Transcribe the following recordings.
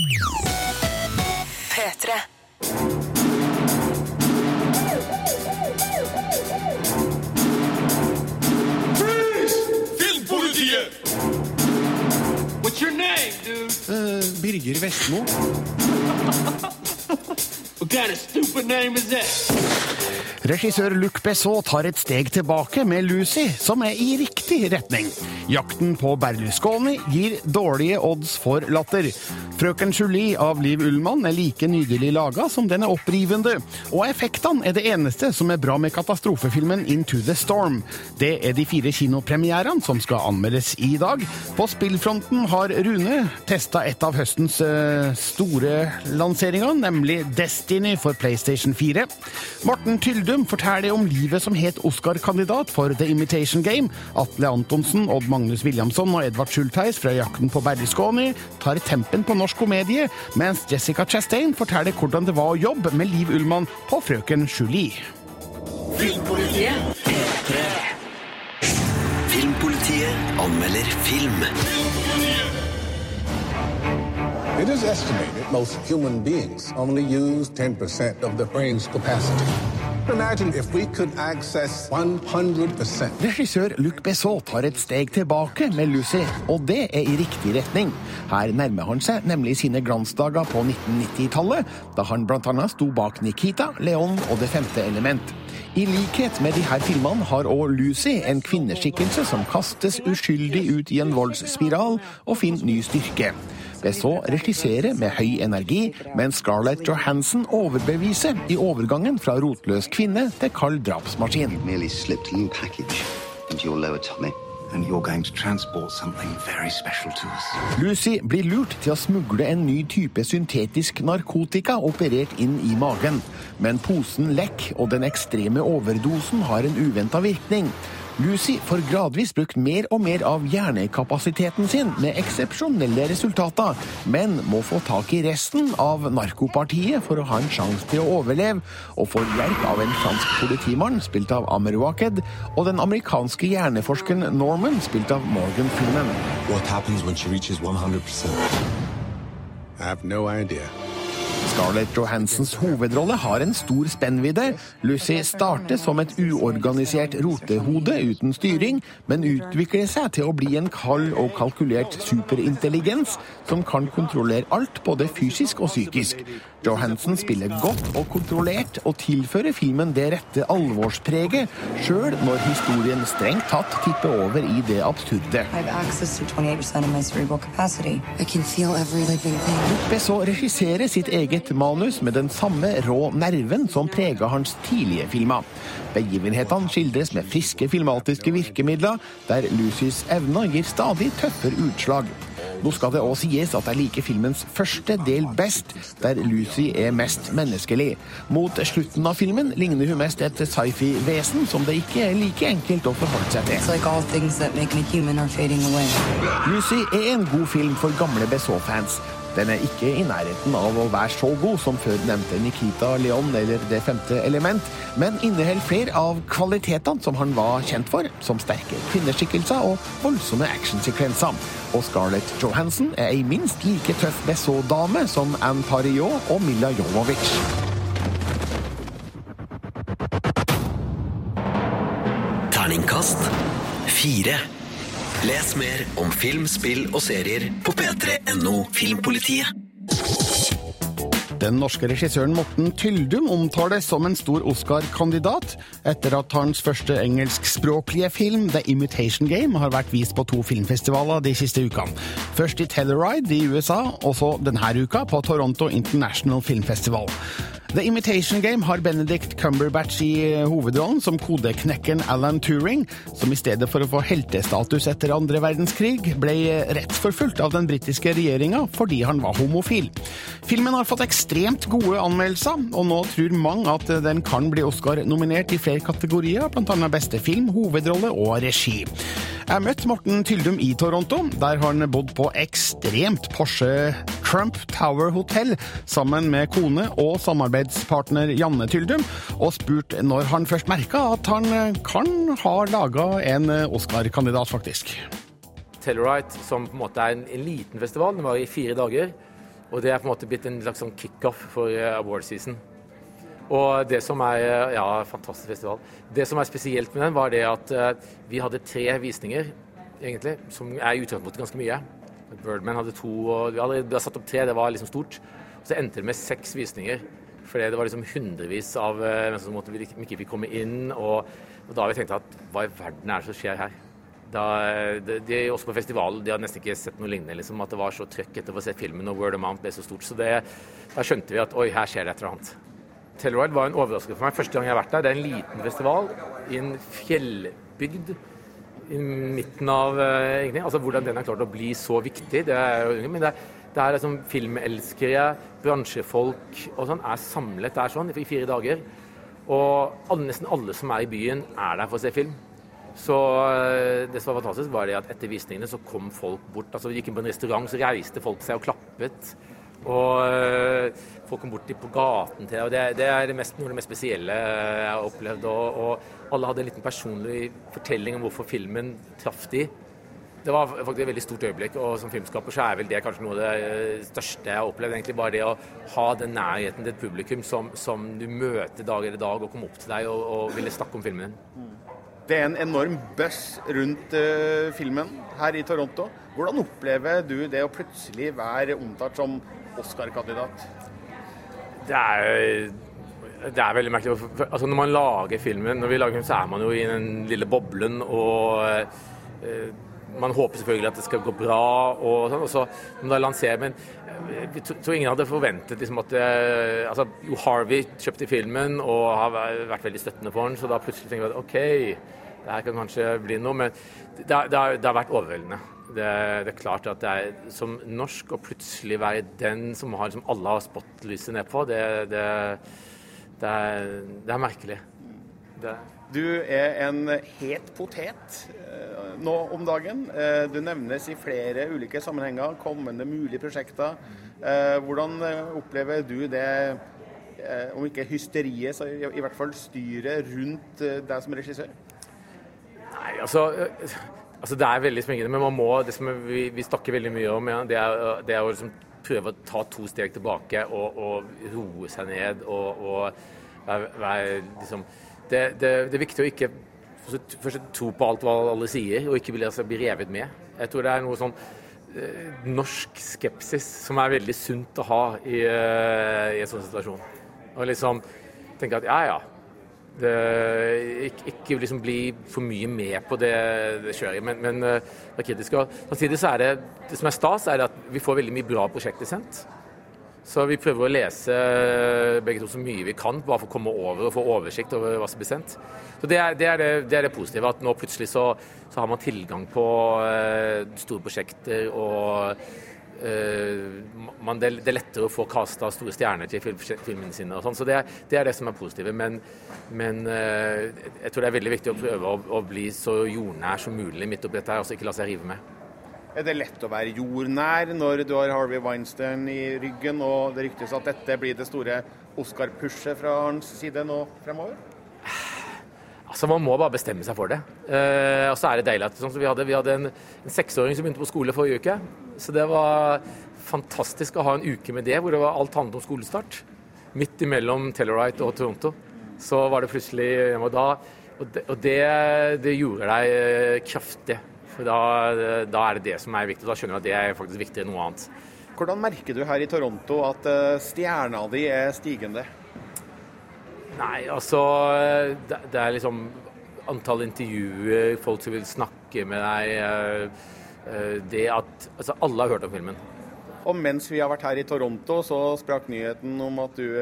P3. Filmpolitiet! What's your name, dude? Birger Vestmo. What kind of stupid name is that? Regissør Luc Bessot tar et steg tilbake med Lucy, som er i riktig retning. Jakten på Berlusconi gir dårlige odds for latter. Frøken Julie av Liv Ullmann er like nydelig laga som den er opprivende. Og effektene er det eneste som er bra med katastrofefilmen Into the Storm. Det er de fire kinopremierene som skal anmeldes i dag. På spillfronten har Rune testa et av høstens eh, store lanseringer, nemlig Destiny for PlayStation 4. Morten Tyldum forteller om livet som het Oscar-kandidat for The Imitation Game. Atle Antonsen, Odd Magnus Williamson og Edvard Schultheis fra Jakten på Berlusconi tar tempen på norsk komedie, mens Jessica Chastain forteller hvordan det var å jobbe med Liv Ullmann på Frøken Julie. Filmpolitiet. Filmpolitiet anmelder film. It is estimated most human beings only use 10% of the brain's capacity. Imagine if we could access 100%. Regissør Luc Besson tar et steg tilbake med Lucy, og det er i riktig retning. Her nærmer han seg nemlig sine glansdager på 1990-tallet, da han bl.a. sto bak Nikita, Leon og Det femte element. I likhet med de her filmene har òg Lucy en kvinneskikkelse som kastes uskyldig ut i en voldsspiral og finner ny styrke. Besson regissere med høy energi, mens Scarlett Johansson overbeviser i overgangen fra rotløs kvinne til kald drapsmaskin. Merely slipped a little package into your lower tummy. And you're going to transport something very special to us. Lucy blir lurt til å smugle en ny type syntetisk narkotika operert inn i magen. Men posen lekk, og den ekstreme overdosen har en uventa virkning. Lucy får gradvis brukt mer og mer av hjernekapasiteten sin, med eksepsjonelle resultater, men må få tak i resten av narkopartiet for å ha en sjanse til å overleve, og får hjelp av en fransk politimann, spilt av Amer Waked, og den amerikanske hjerneforskeren Norman, spilt av Morgan Freeman. What happens when she reaches 100%? I have no idea. Scarlett Johansens hovedrolle har en stor spennvidde. Lucy starter som et uorganisert rotehode uten styring, men utvikler seg til å bli en kald og kalkulert superintelligens som kan kontrollere alt, både fysisk og psykisk. Johansen spiller godt og kontrollert, og tilfører filmen det rette alvorspreget, sjøl når historien strengt tatt tipper over i det absurde. I så access to 28% of my cerebral capacity. I can feel every living regisserer sitt eget manus med den samme rå nerven som prega hans tidlige filmer. Begivenhetene skildres med friske filmatiske virkemidler, der Lucys evner gir stadig tøffere utslag. Nå skal det òg sies at jeg liker filmens første del best, der Lucy er mest menneskelig. Mot slutten av filmen ligner hun mest et sci-fi-vesen som det ikke er like enkelt å forholde seg til. Like. Lucy er en god film for gamle Besson-fans. Den er ikke i nærheten av å være så god som før nevnte Nikita Leon eller Det femte element, men inneholder flere av kvalitetene som han var kjent for, som sterke kvinneskikkelser og voldsomme actionsekvenser. Og Scarlett Johansson er ei minst like tøff Besson-dame som Anne Parillot og Mila Jovovich. Terningkast fire. Les mer om film, spill og serier på p3.no Filmpolitiet. Den norske regissøren Morten Tyldum omtales som en stor Oscar-kandidat etter at hans første engelskspråklige film, The Imitation Game, har vært vist på to filmfestivaler de siste ukene. Først i Telluride i USA, og så denne uka på Toronto International Film Festival. The Imitation Game har Benedict Cumberbatch i hovedrollen som kodeknekkeren Alan Turing, som i stedet for å få heltestatus etter andre verdenskrig, ble rettsforfulgt av den britiske regjeringa fordi han var homofil. Filmen har fått ekstremt gode anmeldelser, og nå tror mange at den kan bli Oscar-nominert i flere kategorier, bl.a. beste film, hovedrolle og regi. Jeg møtte Morten Tyldum i Toronto, der han bodd på ekstremt Porsche Trump Tower Hotel sammen med kone og samarbeidspartner Janne Tyldum, og spurt når han først merka at han kan ha laga en Oscar-kandidat, faktisk. Tellurite, som på en måte er en, en liten festival. Den var i fire dager. Og det er på en måte blitt en slags sånn kickoff for eh, award season. Og det som er eh, Ja, fantastisk festival. Det som er spesielt med den, var det at eh, vi hadde tre visninger, egentlig, som er i utgangspunktet ganske mye. Birdman hadde to, og vi hadde satt opp tre, det var liksom stort. Så endte det med seks visninger. Fordi det var liksom hundrevis av eh, mennesker som måtte, ikke fikk komme inn. Og, og da har vi tenkt at hva i verden er det som skjer her? Da, de, de, også på festivalen de hadde nesten ikke sett noe lignende. Liksom, at det var så trøkk etter å få se filmen, og Word of Mount ble så stort. Så det, da skjønte vi at oi, her skjer det et eller annet. Telluride var en overraskelse for meg første gang jeg har vært der. Det er en liten festival i en fjellbygd i midten av uh, egentlig. Altså Hvordan den har klart å bli så viktig, det er jo Men det er, det er liksom filmelskere, bransjefolk og sånn er samlet der sånn i fire dager. Og nesten alle som er i byen, er der for å se film. Så eh, det som var fantastisk, var det at etter visningene så kom folk bort. altså Vi gikk inn på en restaurant, så reiste folk seg og klappet. Og øh, folk kom bort på gaten til og Det, det er det mest, noe av det mest spesielle jeg har opplevd. Og, og alle hadde en liten personlig fortelling om hvorfor filmen traff de. Det var faktisk et veldig stort øyeblikk, og som filmskaper så er vel det kanskje noe av det eh, største jeg har opplevd. egentlig Bare det å ha den nærheten til et publikum som, som du møter dag etter dag og kommer opp til deg og, og ville snakke om filmen din. Det er en enorm buzz rundt uh, filmen her i Toronto. Hvordan opplever du det å plutselig være omtalt som Oscar-kandidat? Det er, det er veldig merkelig. Altså, når man lager filmen, når vi lager film, så er man jo i den lille boblen. og uh, man håper selvfølgelig at det skal gå bra, og sånn, og så når da lanserer, men jeg tror ingen hadde forventet liksom, at det, altså, Jo Harvey kjøpte filmen og har vært veldig støttende for den, så da plutselig tenker vi at OK, det her kan kanskje bli noe. Men det, det, har, det har, vært overveldende. Det, det, er klart at det er som norsk å plutselig være den som har, liksom, alle har spotlyset ned på, det, er, det, er, merkelig. Du er en het potet eh, nå om dagen. Eh, du nevnes i flere ulike sammenhenger, kommende mulige prosjekter. Eh, hvordan opplever du det, om ikke hysteriet, så i hvert fall styret rundt deg som regissør? Nei, altså, altså Det er veldig smingende, men man må, det som vi, vi snakker veldig mye om, ja, det, er, det er å liksom prøve å ta to steg tilbake og, og roe seg ned. og, og være, være liksom, det, det, det, er viktig å ikke først tro på alt hva alle sier, og ikke bli, altså, bli revet med. Jeg tror det er noe sånn eh, norsk skepsis som er veldig sunt å ha i, eh, i en sånn situasjon. Og liksom tenke at ja, ja, det, ikke, ikke liksom bli for mye med på det, det kjøret. Men, men det er kritisk. samtidig så er det det som er stas, er at vi får veldig mye bra prosjekter sendt. Så vi prøver å lese begge to så mye vi kan, bare for å komme over og få oversikt over hva som blir sendt. Så Det er det, er det, det, er det positive. At nå plutselig så, så har man tilgang på uh, store prosjekter og Eh, man, det, er lettere å få kasta store stjerner til filmene sine. og sånn, så det, er det som er positive. Men, men eh, jeg tror det er veldig viktig å prøve å, å bli så jordnær som mulig midt oppi dette, og altså ikke la seg rive med. Er det lett å være jordnær når du har Harvey Weinstein i ryggen, og det ryktes at dette blir det store Oscar-pushet fra hans side nå fremover? Altså, Man må bare bestemme seg for det. Eh, og så er det deilig at sånn, så vi, hadde, vi hadde en, en seksåring som begynte på skole forrige uke. Så det var fantastisk å ha en uke med det, hvor det var alt handlet om skolestart. Midt imellom Tellurite og Toronto. Så var det plutselig Og, da, og, det, og det, det, gjorde deg eh, kraftig. Da, da, er det det som er viktig. Da skjønner jeg at det er faktisk viktigere enn noe annet. Hvordan merker du her i Toronto at eh, stjerna di er stigende? Nei, altså det, det, er liksom antall intervjuer, folk som vil snakke med deg. Eh, eh, det at Altså, alle har hørt om filmen. Og mens vi har vært her i Toronto, så sprakk nyheten om at du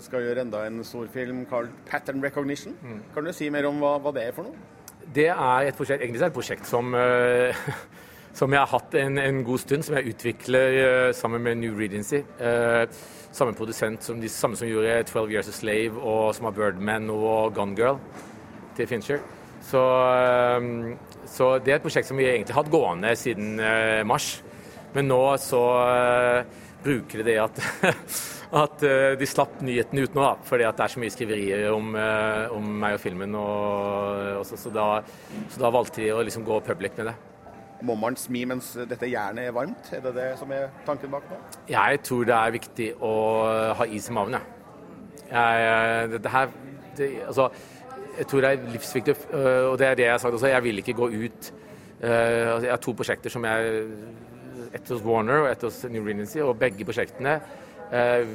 skal gjøre enda en storfilm kalt Pattern Recognition. Mm. Kan du si mer om hva, hva, det er for noe? Det er et prosjekt, egentlig er det et prosjekt som, som jeg har hatt en, en, god stund, som jeg utvikler sammen med New Regency samme produsent som de samme som gjorde 12 Years a Slave, og som har Birdman og Gone Girl til Fincher. Så, så, det er et prosjekt som vi egentlig har hatt gående siden mars. Men nå så bruker de det at, at uh, de slapp nyheten ut nå, da, fordi at det er så mye skriverier om, om meg og filmen. Og, og så, så, da, så, da, valgte de å liksom gå public med det. må man smi mens dette jernet er varmt? Er det det som er tanken bak nå? Jeg tror det er viktig å ha is i magen, jeg. jeg det, det her, det, altså, jeg tror det er livsviktig, og det er det jeg har sagt også. Jeg vil ikke gå ut altså, Jeg har to prosjekter som jeg Ett hos Warner og ett hos New Regency, og begge prosjektene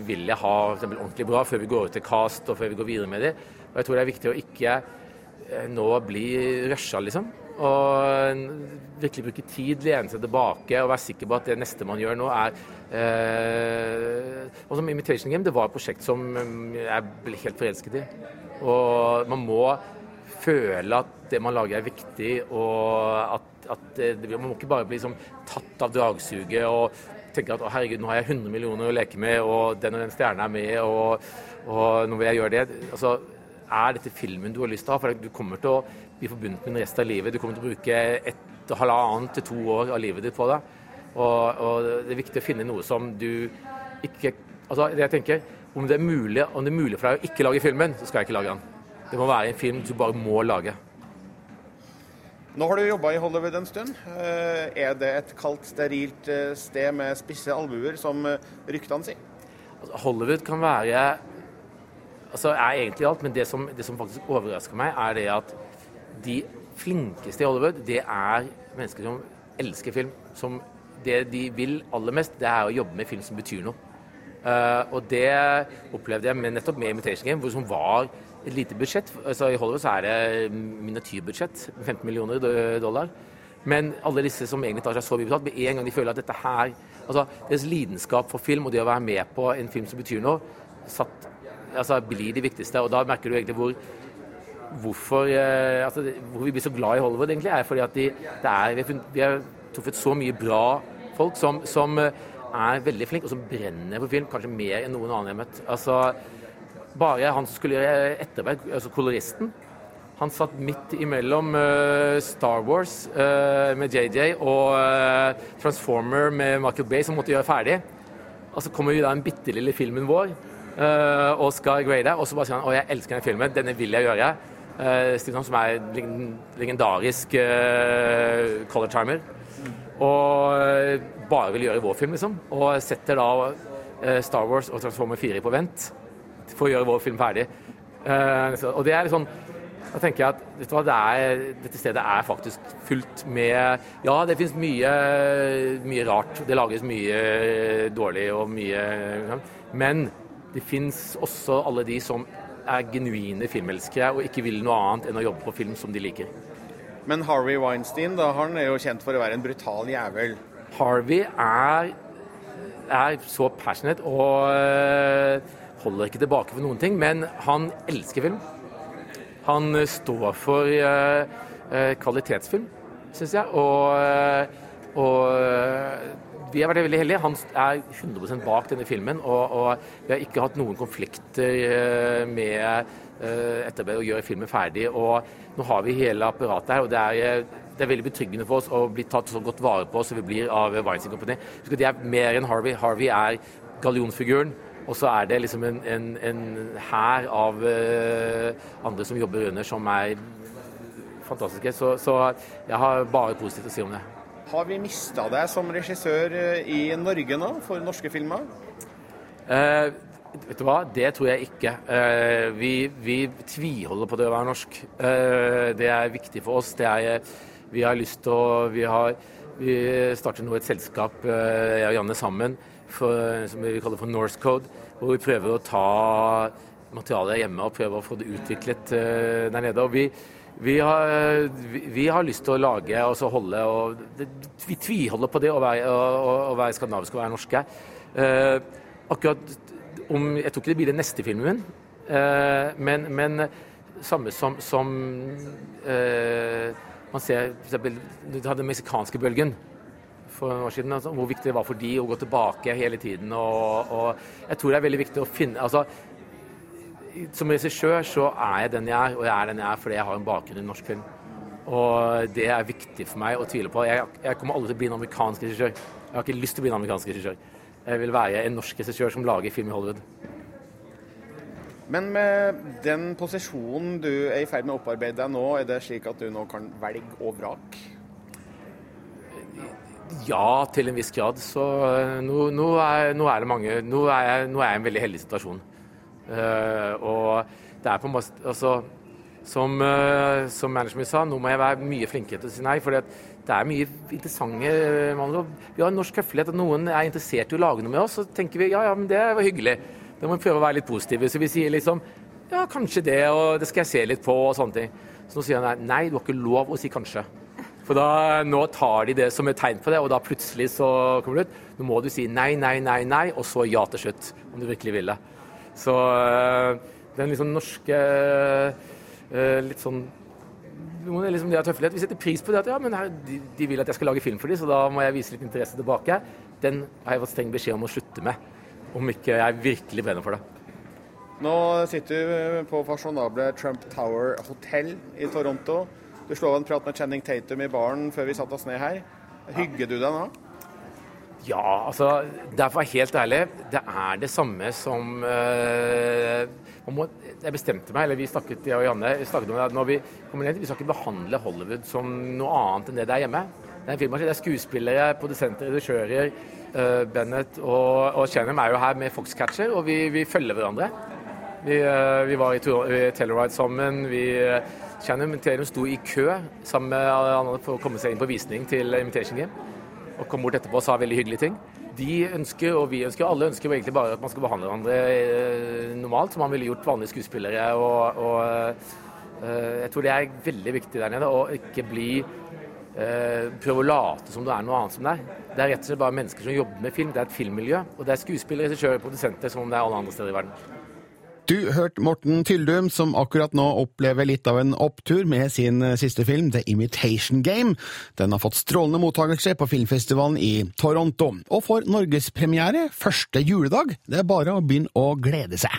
vil jeg ha eksempel, ordentlig bra før vi går ut til cast og før vi går videre med dem. Og jeg tror det er viktig å ikke øh, nå bli rusha, liksom. Og virkelig bruke tid, lene seg tilbake og være sikker på at det neste man gjør nå, er eh, Og som Imitation Game, det var et prosjekt som jeg ble helt forelsket i. Og man må føle at det man lager er viktig, og at, at det, man må ikke bare bli liksom, tatt av dragsuget og tenke at herregud, nå har jeg 100 millioner å leke med, og den og den stjerna er med, og, og nå vil jeg gjøre det. Altså, er dette filmen du har lyst til å ha? For du kommer til å bli forbundet med den resten av livet. Du kommer til å bruke et halvannet til to år av livet ditt på det. Og, og, det er viktig å finne noe som du ikke Altså, det jeg tenker, om det, er mulig, om det er mulig for deg å ikke lage filmen, så skal jeg ikke lage den. Det må være en film du bare må lage. Nå har du jobba i Hollywood en stund. Eh, er det et kaldt, sterilt eh, sted med spisse albuer, som eh, ryktene sier? Altså, Hollywood kan være altså er egentlig alt, men det som, det som faktisk overrasker meg, er det at de flinkeste i Hollywood, det er mennesker som elsker film. Som det de vil aller mest, det er å jobbe med film som betyr noe. Og det opplevde jeg med, nettopp med Imitation Game, hvor som var et lite budsjett. Altså, I Hollywood så er det miniatyrbudsjett, 15 millioner dollar. Men alle disse som egentlig tar seg så mye betalt, med en gang de føler at dette her altså Deres lidenskap for film og det å være med på en film som betyr noe, satt, altså, blir det viktigste. Og da merker du egentlig hvor hvorfor, eh, altså, hvor vi blir så glad i Hollywood, egentlig, er fordi at de, er, vi, har vi har truffet så mye bra folk som, som eh, er veldig flinke, og som brenner for film, kanskje mer enn noen annen jeg har møtt. Altså, bare han som skulle gjøre etterverk, altså koloristen, han satt midt imellom uh, Star Wars uh, med JJ og uh, Transformer med Michael Bay, som måtte gjøre ferdig. Og så kommer vi da den bitte lille filmen vår, Oscar Grade, og så bare sier han å, jeg elsker den filmen, denne vil jeg gjøre. Steve som er legendarisk color timer. Og bare vil gjøre vår film, liksom. Og setter da Star Wars og Transformer 4 på vent for å gjøre vår film ferdig. Så, og det er sånn da tenker jeg at hva, det er, dette stedet er faktisk fullt med Ja, det finnes mye, mye rart. Det lages mye dårlig og mye Men det fins også alle de som er genuine filmelskere og ikke vil noe annet enn å jobbe på film som de liker. Men Harvey Weinstein da, han er jo kjent for å være en brutal jævel. Harvey er, er så passionate og øh, holder ikke tilbake for noen ting, men han elsker film. Han står for uh, kvalitetsfilm, syns jeg. Og, og vi har vært veldig heldige. Han er 100% bak denne filmen, og, og, vi har ikke hatt noen konflikter eh, med etterarbeid å gjøre filmen ferdig. Og nå har vi hele apparatet her, og det er, det er veldig betryggende for oss å bli tatt så godt vare på som vi blir av Weinstein Company. Husk at de er mer enn Harvey. Harvey er gallionfiguren. Og så er det liksom en hær av uh, andre som jobber under, som er fantastiske. Så, så jeg har bare positivt å si om det. Har vi mista deg som regissør eh, i Norge nå, for norske filmer? Eh, vet du hva, det tror jeg ikke. Eh, vi, vi, tviholder på det å være norsk. Eh, det er viktig for oss. Er, vi har lyst til å Vi, har, vi starter nå et selskap, eh, jeg og Janne sammen, for, som vi kaller for Norse Code, hvor vi prøver å ta materialet hjemme og prøve å få det utviklet eh, der nede. og vi vi har, vi, vi har, lyst til å lage og så holde og det, Vi tviholder på det å være, å, å være skandinavisk og være norske. Eh, akkurat om Jeg tror ikke det blir den neste filmen min, eh, men, men, samme som, som eh, Man ser hadde den meksikanske bølgen for år siden. Altså, hvor viktig det var for de å gå tilbake hele tiden. Og, og jeg tror det er veldig viktig å finne altså, som regissør så er jeg den jeg er, og jeg er den jeg er fordi jeg har en bakgrunn i norsk film. Og det er viktig for meg å tvile på. Jeg, jeg kommer aldri til å bli en amerikansk regissør. Jeg har ikke lyst til å bli en amerikansk regissør. Jeg vil være en norsk regissør som lager film i Hollywood. Men med den posisjonen du er i ferd med å opparbeide deg nå, er det slik at du nå kan velge og vrake? Ja, til en viss grad. Så eh, nå, nå, er, nå er, det mange Nå er, jeg, nå er jeg i en veldig heldig situasjon. Uh, og det er på en måte Altså, som, uh, som management sa, nå må jeg være mye flinkere til å si nei. For det er mye interessante mannere. Vi har en norsk høflighet, at noen er interessert i å lage noe med oss. Så tenker vi ja, ja, men det var hyggelig. Da må vi prøve å være litt positive. Så vi sier liksom ja, kanskje det, og det skal jeg se litt på, og sånne ting. Så nå sier han nei, du har ikke lov å si kanskje. For da, nå tar de det som et tegn på det, og da plutselig så kommer det ut. Nå må du si nei, nei, nei, nei, og så ja til slutt, om du virkelig vil det. Så øh, den liksom norske øh, litt sånn noen liksom det har tøffelhet. Vi setter pris på det at ja, men her, de, de, vil at jeg skal lage film for dem, så da må jeg vise litt interesse tilbake. Den har jeg fått streng beskjed om å slutte med, om ikke jeg virkelig brenner for det. Nå sitter du på fasjonable Trump Tower Hotel i Toronto. Du slår en prat med Channing Tatum i baren før vi satte oss ned her. Hygger du deg nå? Ja, altså Derfor er jeg helt ærlig. Det er det samme som uh, må, Jeg bestemte meg, eller vi snakket jeg og Janne snakket om det, når vi kommer ned, vi skal ikke behandle Hollywood som noe annet enn det det er hjemme. Det er en det er skuespillere, produsenter, regissører. Uh, Bennett og, og Chenem er jo her med Foxcatcher, og vi, vi følger hverandre. Vi, uh, vi var i, i Telluride sammen. vi Channing Tatum sto i kø sammen med andre for å komme seg inn på visning til Imitation Game. Og kom bort etterpå og sa veldig hyggelige ting. De ønsker, og vi ønsker, alle ønsker egentlig bare at man skal behandle hverandre eh, normalt, som man ville gjort vanlige skuespillere. Og, og uh, jeg tror det er veldig viktig der nede, å ikke bli uh, Prøve å late som det er noe annet som det er. Det er rett og slett bare mennesker som jobber med film. Det er et filmmiljø. Og det er skuespillere, regissører, produsenter som om det er alle andre steder i verden. Du hørte Morten Tyldum, som akkurat nå opplever litt av en opptur med sin eh, siste film, The Imitation Game. Den har fått strålende mottakelse på filmfestivalen i Toronto, og får norgespremiere første juledag. Det er bare å begynne å glede seg.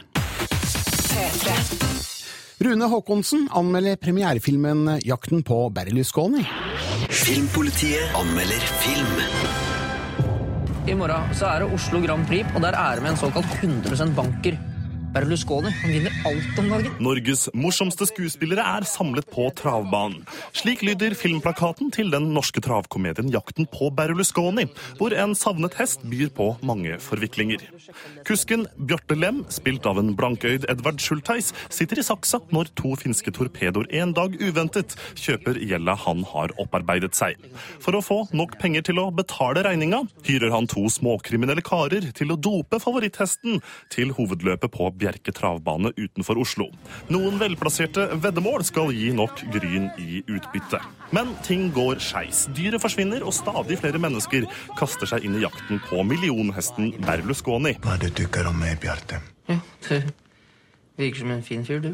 Rune Haakonsen anmelder premierefilmen Jakten på Berlusconi. Filmpolitiet anmelder film. I morgen så er det Oslo Grand Prix, og der er det med en såkalt 100 banker. Berlusconi. Han vinner alt om dagen. Norges morsomste skuespillere er samlet på travbanen. Slik lyder filmplakaten til den norske travkomedien 'Jakten på Berlusconi', hvor en savnet hest byr på mange forviklinger. Kusken Bjarte Lem, spilt av en blankøyd Edvard Schultheis, sitter i saksa når to finske torpedoer en dag uventet kjøper gjelda han har opparbeidet seg. For å få nok penger til å betale regninga, hyrer han to småkriminelle karer til å dope favoritthesten til hovedløpet på Bjerke Bjerke travbane utenfor Oslo. Noen velplasserte veddemål skal gi nok gryn i utbytte. Men ting går skeis. Dyret forsvinner, og stadig flere mennesker kaster seg inn i jakten på millionhesten Berlusconi. Hva er det du tykker om meg, Bjarte? Ja, det virker som en fin fyr, du.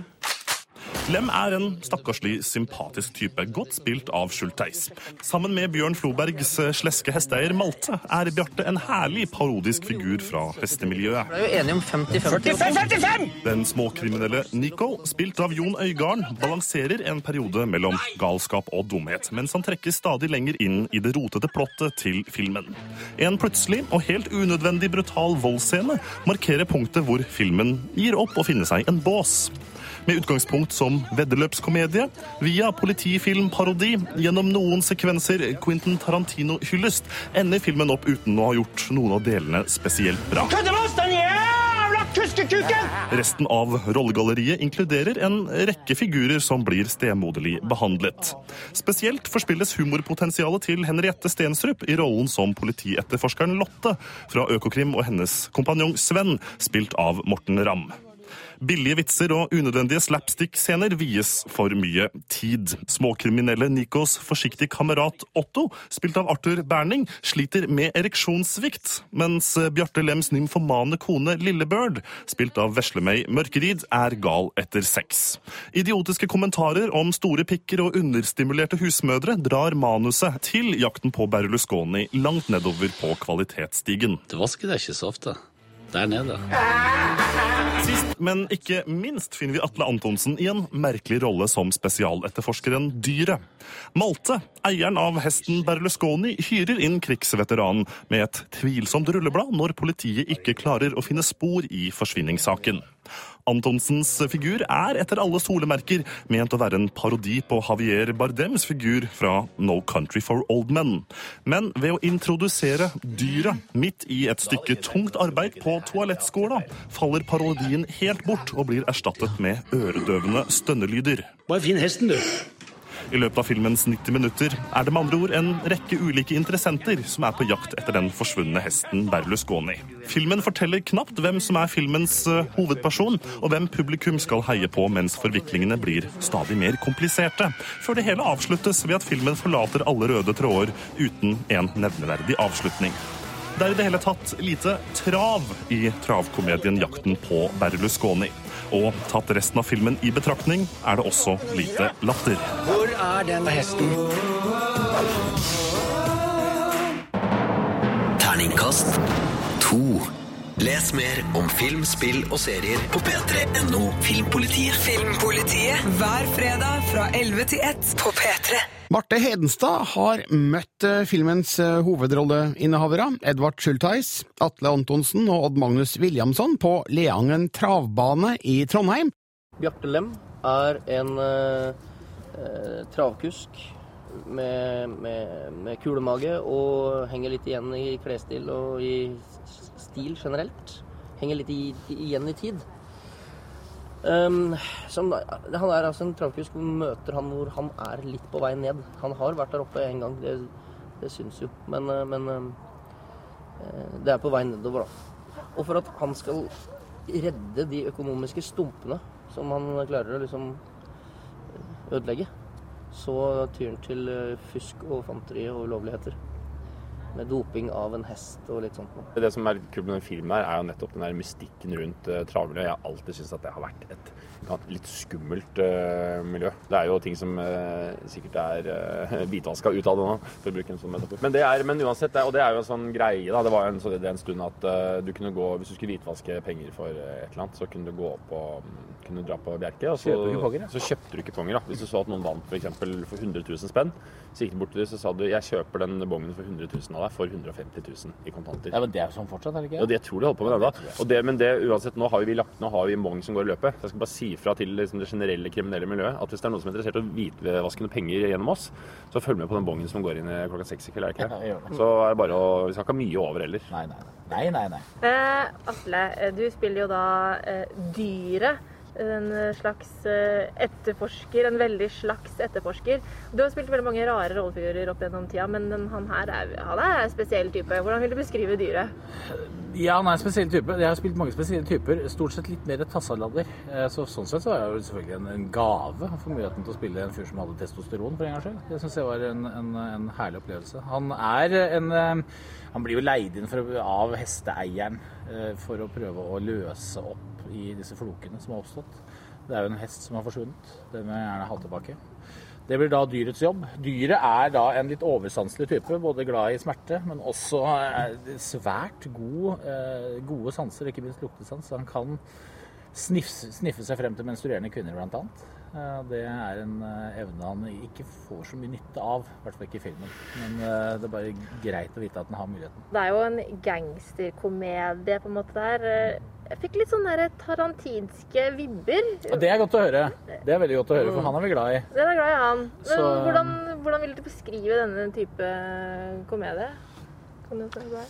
Lem er en stakkarslig, sympatisk type, godt spilt av Schulteis. Sammen med Bjørn Flobergs sleske hesteeier Malte er Bjarte en herlig parodisk figur fra hestemiljøet. Vi er jo enige om 50-50. Den småkriminelle Nico, spilt av Jon Øigarden, balanserer en periode mellom galskap og dumhet, mens han trekkes stadig lenger inn i det rotete plottet til filmen. En plutselig og helt unødvendig brutal voldsscene markerer punktet hvor filmen gir opp å finne seg en bås med utgangspunkt som veddeløpskomedie, via politifilmparodi, gjennom noen sekvenser Quentin Tarantino-hyllest, ender filmen opp uten å ha gjort noen av delene spesielt bra. Resten av rollegalleriet inkluderer en rekke figurer som blir stemoderlig behandlet. Spesielt forspilles humorpotensialet til Henriette Stensrup i rollen som politietterforskeren Lotte fra Økokrim og hennes kompanjong Sven, spilt av Morten Ramm. Billige vitser og unødvendige slapstick-scener vies for mye tid. Småkriminelle Nikos forsiktige kamerat Otto, spilt av Arthur Berning, sliter med ereksjonssvikt, mens Bjarte Lems nymfomane kone Lillebird, spilt av Veslemøy Mørkerid, er gal etter sex. Idiotiske kommentarer om store pikker og understimulerte husmødre drar manuset til jakten på Berlusconi langt nedover på kvalitetsstigen. Du vasker deg ikke så ofte. Der nede. Sist, men ikke minst, finner vi Atle Antonsen i en merkelig rolle som spesialetterforskeren Dyret. Malte, eieren av hesten Berlusconi, hyrer inn krigsveteranen med et tvilsomt rulleblad når politiet ikke klarer å finne spor i forsvinningssaken. Antonsens figur er etter alle solemerker ment å være en parodi på Javier Bardems figur fra No Country for Old Men. Men ved å introdusere dyret midt i et stykke tungt arbeid på toalettskåla, faller parodien helt bort og blir erstattet med øredøvende stønnelyder. Bare finn hesten, du. I løpet av filmens 90 minutter er det med andre ord en rekke ulike interessenter som er på jakt etter den forsvunne hesten Berlusconi. Filmen forteller knapt hvem som er filmens eh, hovedperson, og hvem publikum skal heie på mens forviklingene blir stadig mer kompliserte, før det hele avsluttes ved at filmen forlater alle røde tråder uten en nevneverdig avslutning. Det er i det hele tatt lite trav i travkomedien 'Jakten på Berlusconi'. Og tatt resten av filmen i betraktning, er det også lite latter. Hvor er den hesten? Terningkast to. Les mer om film, spill og serier på p3.no Filmpolitiet. Filmpolitiet hver fredag fra 11 til 1 på P3. Marte Hedenstad har møtt eh, filmens eh, hovedrolleinnehavere, Edvard Schultheis, Atle Antonsen og Odd Magnus Williamson, på Leangen travbane i Trondheim. Bjarte Lem er en eh, eh, travkusk med, med, med kulemage og henger litt igjen i klesstil og i stil generelt. Henger litt i, igjen i tid. Um, som, han er altså en travkusk som møter han hvor han er litt på vei ned. Han har vært der oppe en gang, det, det syns jo. Men, eh, men um, det er på vei nedover, da. Og for at han skal redde de økonomiske stumpene som han klarer å liksom ødelegge, så tyr han til eh, fusk og fanteri og ulovligheter. Med doping av en hest og litt sånt noe. Det som er kult med den filmen, her er jo nettopp den der mystikken rundt uh, travmiljøet. Jeg har alltid syntes at det har vært et litt skummelt uh, miljø. Det er jo ting som uh, sikkert er uh, hvitvaska ut av det nå, for å bruke en sånn metafor. Men, det er, men uansett, det og det er jo en sånn greie, da. Det var jo en, så det en stund at uh, du kunne gå Hvis du skulle hvitvaske penger for eh, et eller annet, så kunne du gå opp og kunne dra på Bjerke. Og så, ja? så kjøpte du kuponger. da. Hvis du så at noen vant f.eks. for 100 000 spenn, så gikk du bort til dem så sa du jeg kjøper den bongen for 100 000 av deg for 150 000 i kontanter. Ja, men Det er jo sånn fortsatt, er det ikke? Ja, det tror de holder på med ennå. Og det, men det, uansett, nå har vi lagt, nå har vi mange som går i løpet. Jeg skal bare si fra til liksom, det generelle kriminelle miljøet at hvis det er noen som er interessert i å hvitvaskende penger gjennom oss, så følg med på den bongen som går inn klokka seks i kveld, er det ikke det? Så er det bare å Vi skal ikke ha mye over heller. Nei, nei. Nei, nei, nei. Eh, Atle, eh, du spiller jo da eh, dyret. En eh, slags eh, etterforsker, en veldig slags etterforsker. Du har spilt veldig mange rare rollefigurer opp gjennom tida, men han her er, han er en spesiell type. Hvordan vil du beskrive dyret? Ja, han er en spesiell type. Jeg har spilt mange spesielle typer. Stort sett litt mer tassaladder. Eh, Så sånn sett så er det jo selvfølgelig en, en gave få muligheten til å spille en fyr som hadde testosteron for en gangs skyld. Det syns jeg var en, en, en herlig opplevelse. Han er en eh, Han blir jo leid inn for, av hesteeieren eh, for å prøve å løse opp i disse flokene som har oppstått. Det er jo en hest som har forsvunnet. Den vil jeg gjerne ha tilbake. Det blir da dyrets jobb. Dyret er da en litt oversanselig type, både glad i smerte, men også eh, svært god, eh, gode sanser, ikke minst luktesans. Så han kan sniffe, sniffe seg frem til menstruerende kvinner, annet. Eh, Det er en evne han ikke får så mye nytte av, i hvert fall ikke i filmen. Men det er bare greit å vite at han har muligheten. Det er jo en gangsterkomedie på en måte der. Jeg fikk litt sånne tarantinske vibber. Og det er godt å høre. Det er veldig godt å høre, for han er vi glad i. Den er glad i han. Men Så- hvordan, hvordan vil du beskrive denne type komedie? Kan du si det?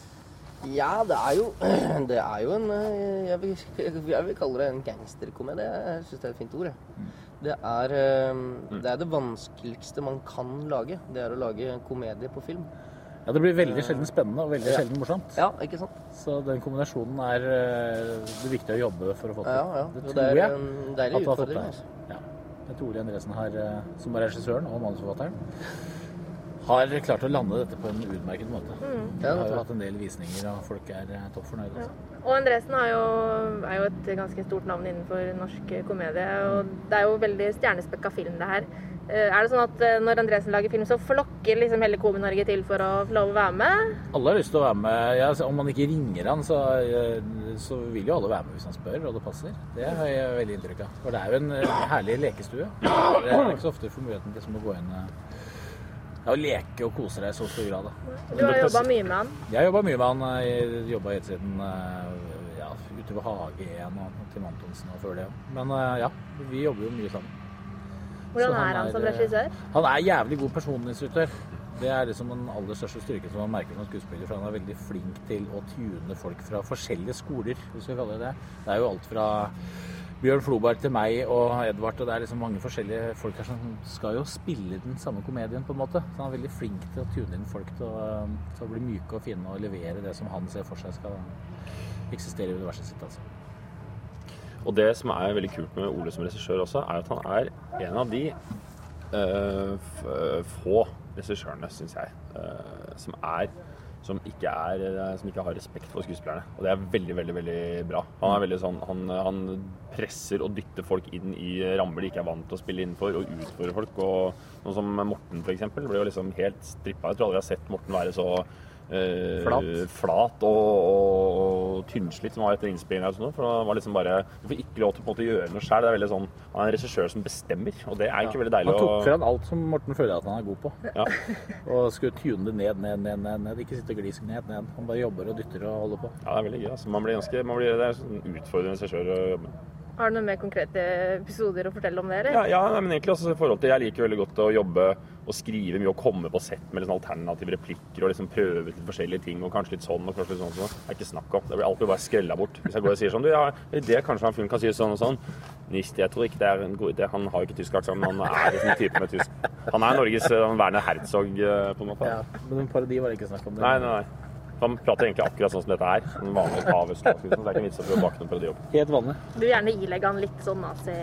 Ja, det er jo, det er jo en eh, jeg vil, jeg vil kalle det en gangsterkomedie. Jeg syns det er et fint ord. Jeg. Det, er, eh, det er det vanskeligste man kan lage. Det er å lage komedie på film. Ja, Det blir veldig sjelden spennende og veldig Ja. sjelden morsomt. Ja, ikke sant? Så den kombinasjonen er eh, det viktig å jobbe for å få til. Ja, ja. Det tror det er jeg en deilig at du har fått altså. Ja. Jeg tror Ole Andresen har, eh, som er regissøren og manusforfatteren, har klart å lande dette på en utmerket måte. Mm. Vi har jo hatt en del visninger, og folk er eh, topp fornøyde. Ja. Og Andresen er jo, er jo et ganske stort navn innenfor norsk komedie. Og det er jo veldig stjernespekka film, det her. Eh, Er det sånn at eh, når Andresen lager film, så flokker liksom hele Komi-Norge til for å få lov å være med? Alle har lyst til å være med. Ja, altså, om man ikke ringer han, så, eh, så vil jo alle være med hvis han spør og det passer. Det har jeg veldig inntrykk av. For det er jo en herlig lekestue. Det er ikke så ofte du får muligheten til å gå inn ja, og leke og kose deg i så stor grad. Da. Du har jobba mye med han. Jeg har jobba mye med han. Jeg jobba helt siden ja, utover Hage 1 og til Antonsen og før det. Men eh, ja, vi jobber jo mye sammen. Hvordan han er han som eh, regissør? Han er jævlig god personinstruktør. Det er liksom den aller største styrken som man merker som skuespiller. For han er veldig flink til å tune folk fra forskjellige skoler, hvis vi kaller det det. Det er jo alt fra Bjørn Floberg til meg og Edvard, og det er liksom mange forskjellige folk her som skal jo spille den samme komedien, på en måte. Så han er veldig flink til å tune inn folk til å, til å bli myke og fine og levere det som han ser for seg skal eksistere i universet sitt, altså. Og det som er veldig kult med Ole som regissør også, er at han er en av de uh, få regissørene, syns jeg, uh, som er som ikke, er, som ikke har respekt for skuespillerne. Og det er veldig, veldig veldig bra. Han er veldig sånn, han, han presser og dytter folk inn i rammer de ikke er vant til å spille innenfor, og utfordrer folk. Og noe som Morten, eksempel, ble jo liksom helt strippa. Jeg tror aldri jeg har sett Morten være så eh, Flat. flat og, og, og tynnslitt som var etter innspillingen. sånn, For han var liksom bare Du får ikke lov til å gjøre noe sjøl. Det er veldig sånn Han er en regissør som bestemmer, og det er ikke veldig deilig Han tok fram alt som Morten føler at han er god på. Ja. Og skulle tune det ned, ned, ned, ned, ned. Ikke sitte og glisk ned, ned. Han bare jobber og dytter og holder på. Ja, det er veldig gøy. Altså. Man blir ganske, man blir, det er en sånn utfordrende regissør å jobbe med. Har du noen mer konkrete episoder å fortelle om det, eller? Ja, ja nei, men egentlig også i forhold til Jeg liker veldig godt å jobbe og skrive mye og komme på sett med liksom alternative replikker og liksom prøve ut litt forskjellige ting og kanskje litt sånn og kanskje litt sånn. sånn. Det er ikke snakk om. Det blir alltid bare skrella bort. Hvis jeg går og sier sånn Du, ja, det kanskje han fyren kan si sånn og sånn. Nist, jeg tror ikke det er en god idé. Han har jo ikke tysk aksent, men han er liksom en type med tysk. Han er Norges eh, Werner Herzog, eh, på en måte. Ja, men en parodi var det ikke snakk om. Det. Nei, nei, nei. Han prater egentlig akkurat sånn som dette er. En vanlig av østlandsk. Så det er ikke vits å prøve å bake noen parodi opp. Helt vanlig. Du vil gjerne ilegge han litt sånn nazi...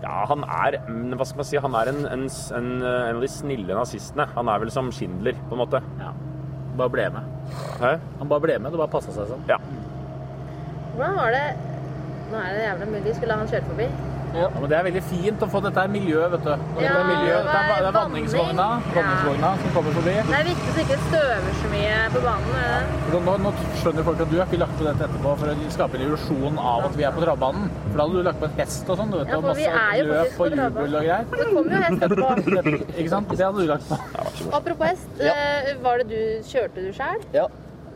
Ja, han er Hva skal man si? Han er en, en, en, en av de snille nazistene. Han er vel som Schindler, på en måte. Ja. Bare ble med. Hæ? Han bare ble med. Det bare passa seg sånn. Ja. Hvordan var det Nå er det jævla mye. Vi skulle han kjøre forbi. Ja, men Det er veldig fint å få dette her miljøet, vet du. Og Ja, dette er miljø, det er, det er vanningsvogna, vanning. vanningsvogna som kommer forbi. Det er viktig så ikke støver så mye på banen. det? For Nå, nå skjønner folk at du har ikke lagt på dette etterpå for å skape en illusjon av at vi er på travbanen. For da hadde du lagt på en hest og sånn, du vet. Ja, og masse er jo løp faktisk og på jubel travbanen. og greier. Det kommer jo hest etterpå. Ikke sant? Det hadde du lagt på. Apropos hest, eh, var det du, kjørte du sjøl? Ja.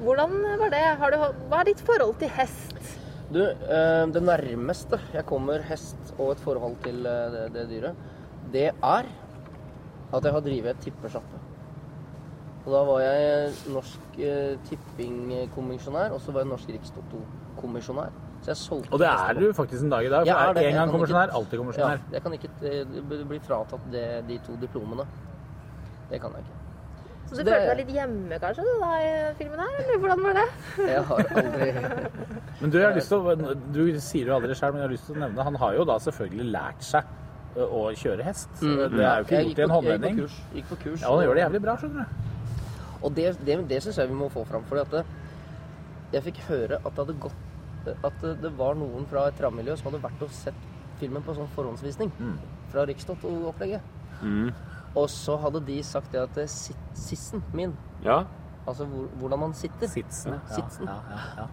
Hvordan var det? Har du, hva er ditt forhold til hest? Du, eh, det nærmeste jeg kommer hest og et forhold til eh, det, det dyret, det er at jeg har drevet et tippesjappe. Og da var jeg norsk eh, tippingkommisjonær, og så var jeg norsk rikstoto-kommisjonær. Så jeg solgte Og det er du faktisk en dag i dag. Jeg er For det. en Jeg gang kan kommisjonær, ikke- alltid kommisjonær. Ja, jeg kan ikke eh, bli fratatt det, de to diplomene. Det kan jeg ikke. Så du det- følte deg litt hjemme kanskje da, i filmen her, eller hvordan var det? Jeg har aldri Men du, jeg har lyst til å, du sier jo aldri sjøl, men jeg har lyst til å nevne Han har jo da selvfølgelig lært seg å kjøre hest. Mm. Det er jo ikke gjort i en håndvending. gikk på håndvending. kurs- Gikk på kurs. Ja, han gjør det jævlig bra, skjønner du. Og det, det, det syns jeg vi må få fram. fordi at det, jeg fikk høre at det hadde gått At det, var noen fra et travmiljø som hadde vært og sett filmen på sånn forhåndsvisning fra Rikstoto-opplegget. Mm. Og så hadde de sagt det at sissen min Ja. Altså hvor, hvordan man sitter. Sitsen, ja, Sitsen. ja, ja, ja.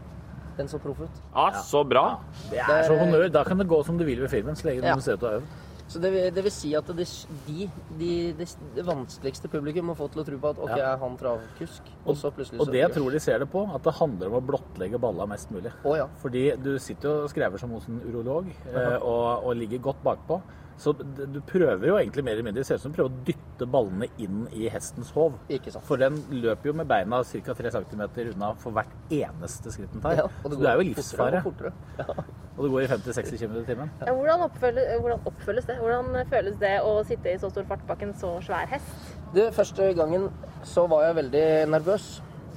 Den så proff ut. Ja, så bra. Det er så honnør. Da kan det gå som du vil ved filmen, så lenge Ja. du ser ut og har øvd. Så det, vil- det vil si at det, de, de, de, det vanskeligste publikum må få til å tro på at OK, er han travkusk? Og så plutselig Og det jeg tror de ser det på, at det handler om å blottlegge balla mest mulig. Oh, ja. Fordi du sitter jo og skrever som hos en urolog eh, og, og ligger godt bakpå. Så du prøver jo egentlig mer eller mindre, det ser ut som du prøver å dytte ballene inn i hestens hov. Ikke sant. For den løper jo med beina ca. 3 cm unna for hvert eneste skritt den tar. Ja, og det så du det er jo fortere livsfare. og fortere. Ja. Og det går i 50-60 km i timen. Ja, hvordan, oppfølges, hvordan oppfølges det? Hvordan føles det å sitte i så stor fart bak en så svær hest? Det første gangen så var jeg veldig nervøs.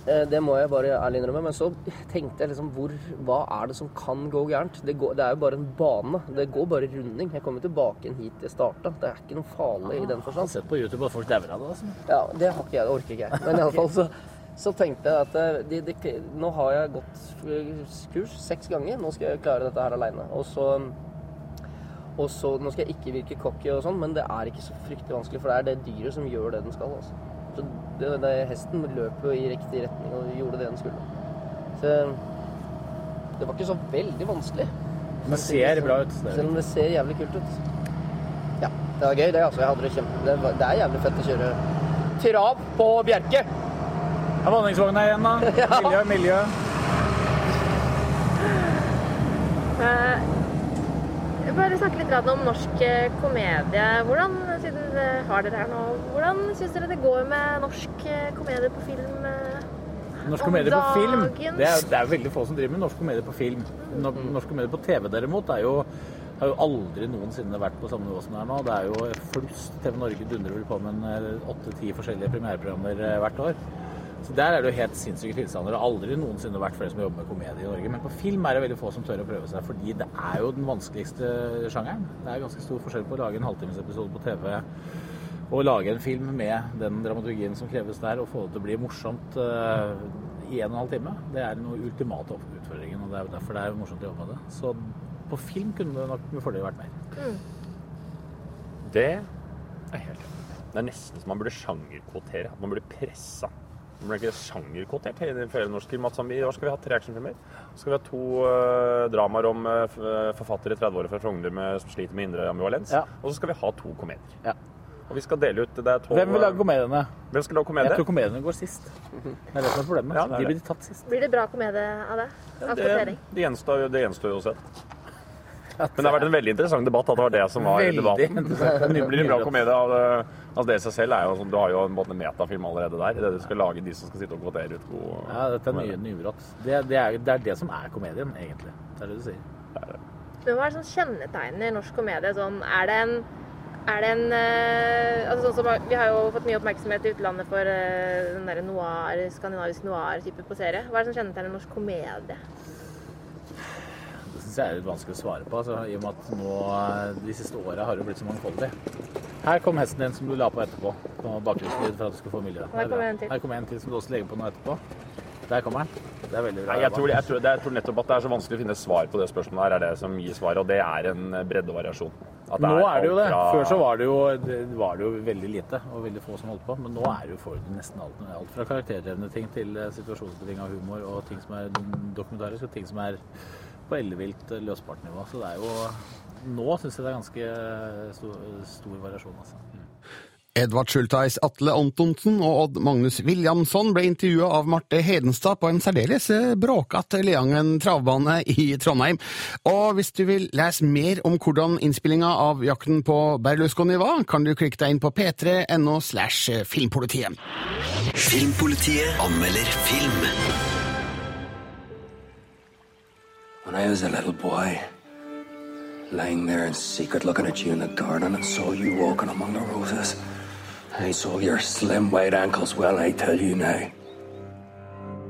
Eh, Det må jeg bare ærlig innrømme. Men så tenkte jeg liksom hvor, Hva er det som kan gå gærent? Det, går, det er jo bare en bane. Det går bare runding. Jeg kommer tilbake igjen hit jeg starta. Det er ikke noe farlig i den Jeg har forstand. sett på YouTube at folk dauer av det. Altså. Ja, det har ikke jeg. Det orker ikke jeg. Men i alle fall så, så tenkte jeg at eh, de, de, nå har jeg gått kurs seks ganger. Nå skal jeg klare dette her aleine. Og så og så, Nå skal jeg ikke virke cocky, og sånn, men det er ikke så fryktelig vanskelig. For det er det dyret som gjør det den skal. Altså. Så det, det, hesten løp jo i riktig retning og gjorde det den skulle. Så det var ikke så veldig vanskelig. Men det ser bra ut. Selv om det ser jævlig kult ut. Ja, det var gøy, det. altså. Jeg hadde det kjempe... Det, var, det er jævlig fett å kjøre trav på Bjerke. Er Vanningsvogna igjen, da. Miljø, miljø. Bare snakke litt om norsk eh, komedie. Hvordan, siden har dere her nå, hvordan syns dere det går med norsk eh, komedie på film? eh, Norsk komedie på film. Det er, det er veldig få som driver med norsk komedie på film. Norsk komedie på TV derimot er jo har jo aldri noensinne vært på samme nivå som det er nå. Det er jo flust. TV Norge dundrer vel på med åtte-ti forskjellige premiereprogrammer hvert år. Så Der er det jo helt sinnssyke tilstander. Det har aldri noensinne vært flere som jobber med komedie i Norge. Men på film er det veldig få som tør å prøve seg, fordi det er jo den vanskeligste sjangeren. Det er ganske stor forskjell på å lage en halvtimesepisode på TV og lage en film med den dramaturgien som kreves der, og få det til å bli morsomt uh, i en og en halv time. Det er den ultimate utfordringen, og det er derfor det er morsomt å jobbe med det. Så på film kunne det nok med fordel vært mer. Det er helt enig. Det er nesten som man burde sjangerkvotere. At man burde pressa. Man ble ikke sjangerkvotert i norsk film. At I år skal vi ha tre actionfilmer. Så skal vi ha to uh, dramaer om uh, forfattere i 30-åra fra Frogner med- som sliter med indre ambivalens. Og så skal vi ha to komedier. Og vi skal dele ut det er tolv, Hvem vil lage komediene? Hvem skal lage komedie? Jeg tror komediene går sist. Det er det som er problemet. Ja, det er De blir tatt sist. Blir det bra komedie av det? Av Det, det, gjenstår, det gjenstår jo å se. Men det har vært en veldig interessant debatt at det var det som var Veldig debatten. Det blir en bra komedie av. Altså det i seg selv er jo Du har jo en måte metafilm allerede der. Det du skal lage de som skal sitte og kvotere ut god Ja, dette er nye, nybrott. Det, det, er, det er det som er komedien, egentlig. Det er det du sier. Men hva er sånn kjennetegnene i norsk komedie? Sånn, er det en er det en eh, altså sånn som, Vi har jo fått mye oppmerksomhet i utlandet for eh, den der noir, skandinavisk noir-type på serie. Hva er det som kjennetegner norsk komedie? Det syns jeg er litt vanskelig å svare på, altså, i og med at nå eh, de siste åra har det blitt så mangfoldig. Her kom hesten din som du la på etterpå. På bakgrunnslyd for at du skulle få miljø. Her kommer en til. Her kommer en til som du også legger på nå etterpå. Der kommer den. Det er veldig bra. Nei, jeg, tror, jeg, tror, jeg tror nettopp at det er så vanskelig å finne svar på det spørsmålet her, er det som gir svar, og det er en breddevariasjon. og variasjon. Nå er det jo det. fra- Før så var det, jo, det var det jo veldig lite og veldig få som holdt på. Men nå er det jo for nesten alt. Alt fra karakterdrevne ting til eh, situasjonsbetinga humor og ting som er dokumentarisk, og ting som er på ellevilt løspartnivå. løsbart nivå. Så det er jo Nå syns jeg det er ganske eh, stor, stor variasjon, altså. Edvard Schultheis, Atle Antonsen og Odd Magnus Williamson ble intervjua av Marte Hedenstad på en særdeles eh, bråkete Leangen travbane i Trondheim. Og hvis du vil lese mer om hvordan innspillinga av Jakten på Berlusconi var, kan du klikke deg inn på p3.no slash filmpolitiet. Filmpolitiet anmelder film. When I was a little boy, lying there in secret looking at you in the garden and saw you walking among the roses, I saw your slim white ankles well, I tell you now.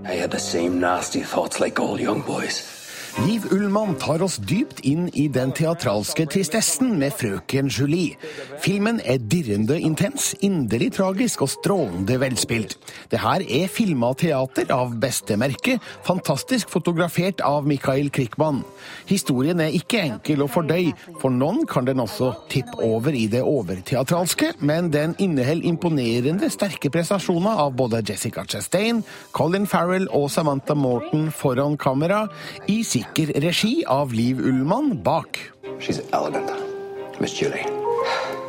I had the same nasty thoughts like all young boys. Liv Ullmann tar oss dypt inn i den teatralske tristessen med Frøken Julie. Filmen er dirrende intens, inderlig tragisk og strålende velspilt. Det her er filma teater av beste merke, fantastisk fotografert av Mikael Krikman. Historien er ikke enkel å fordøye, for noen kan den også tippe over i det overteatralske, men den inneholder imponerende sterke prestasjoner av både Jessica Chastain, Colin Farrell og Samantha Morton foran kamera, i sikker regi av Liv Ullmann bak. She's elegant, Miss Julie.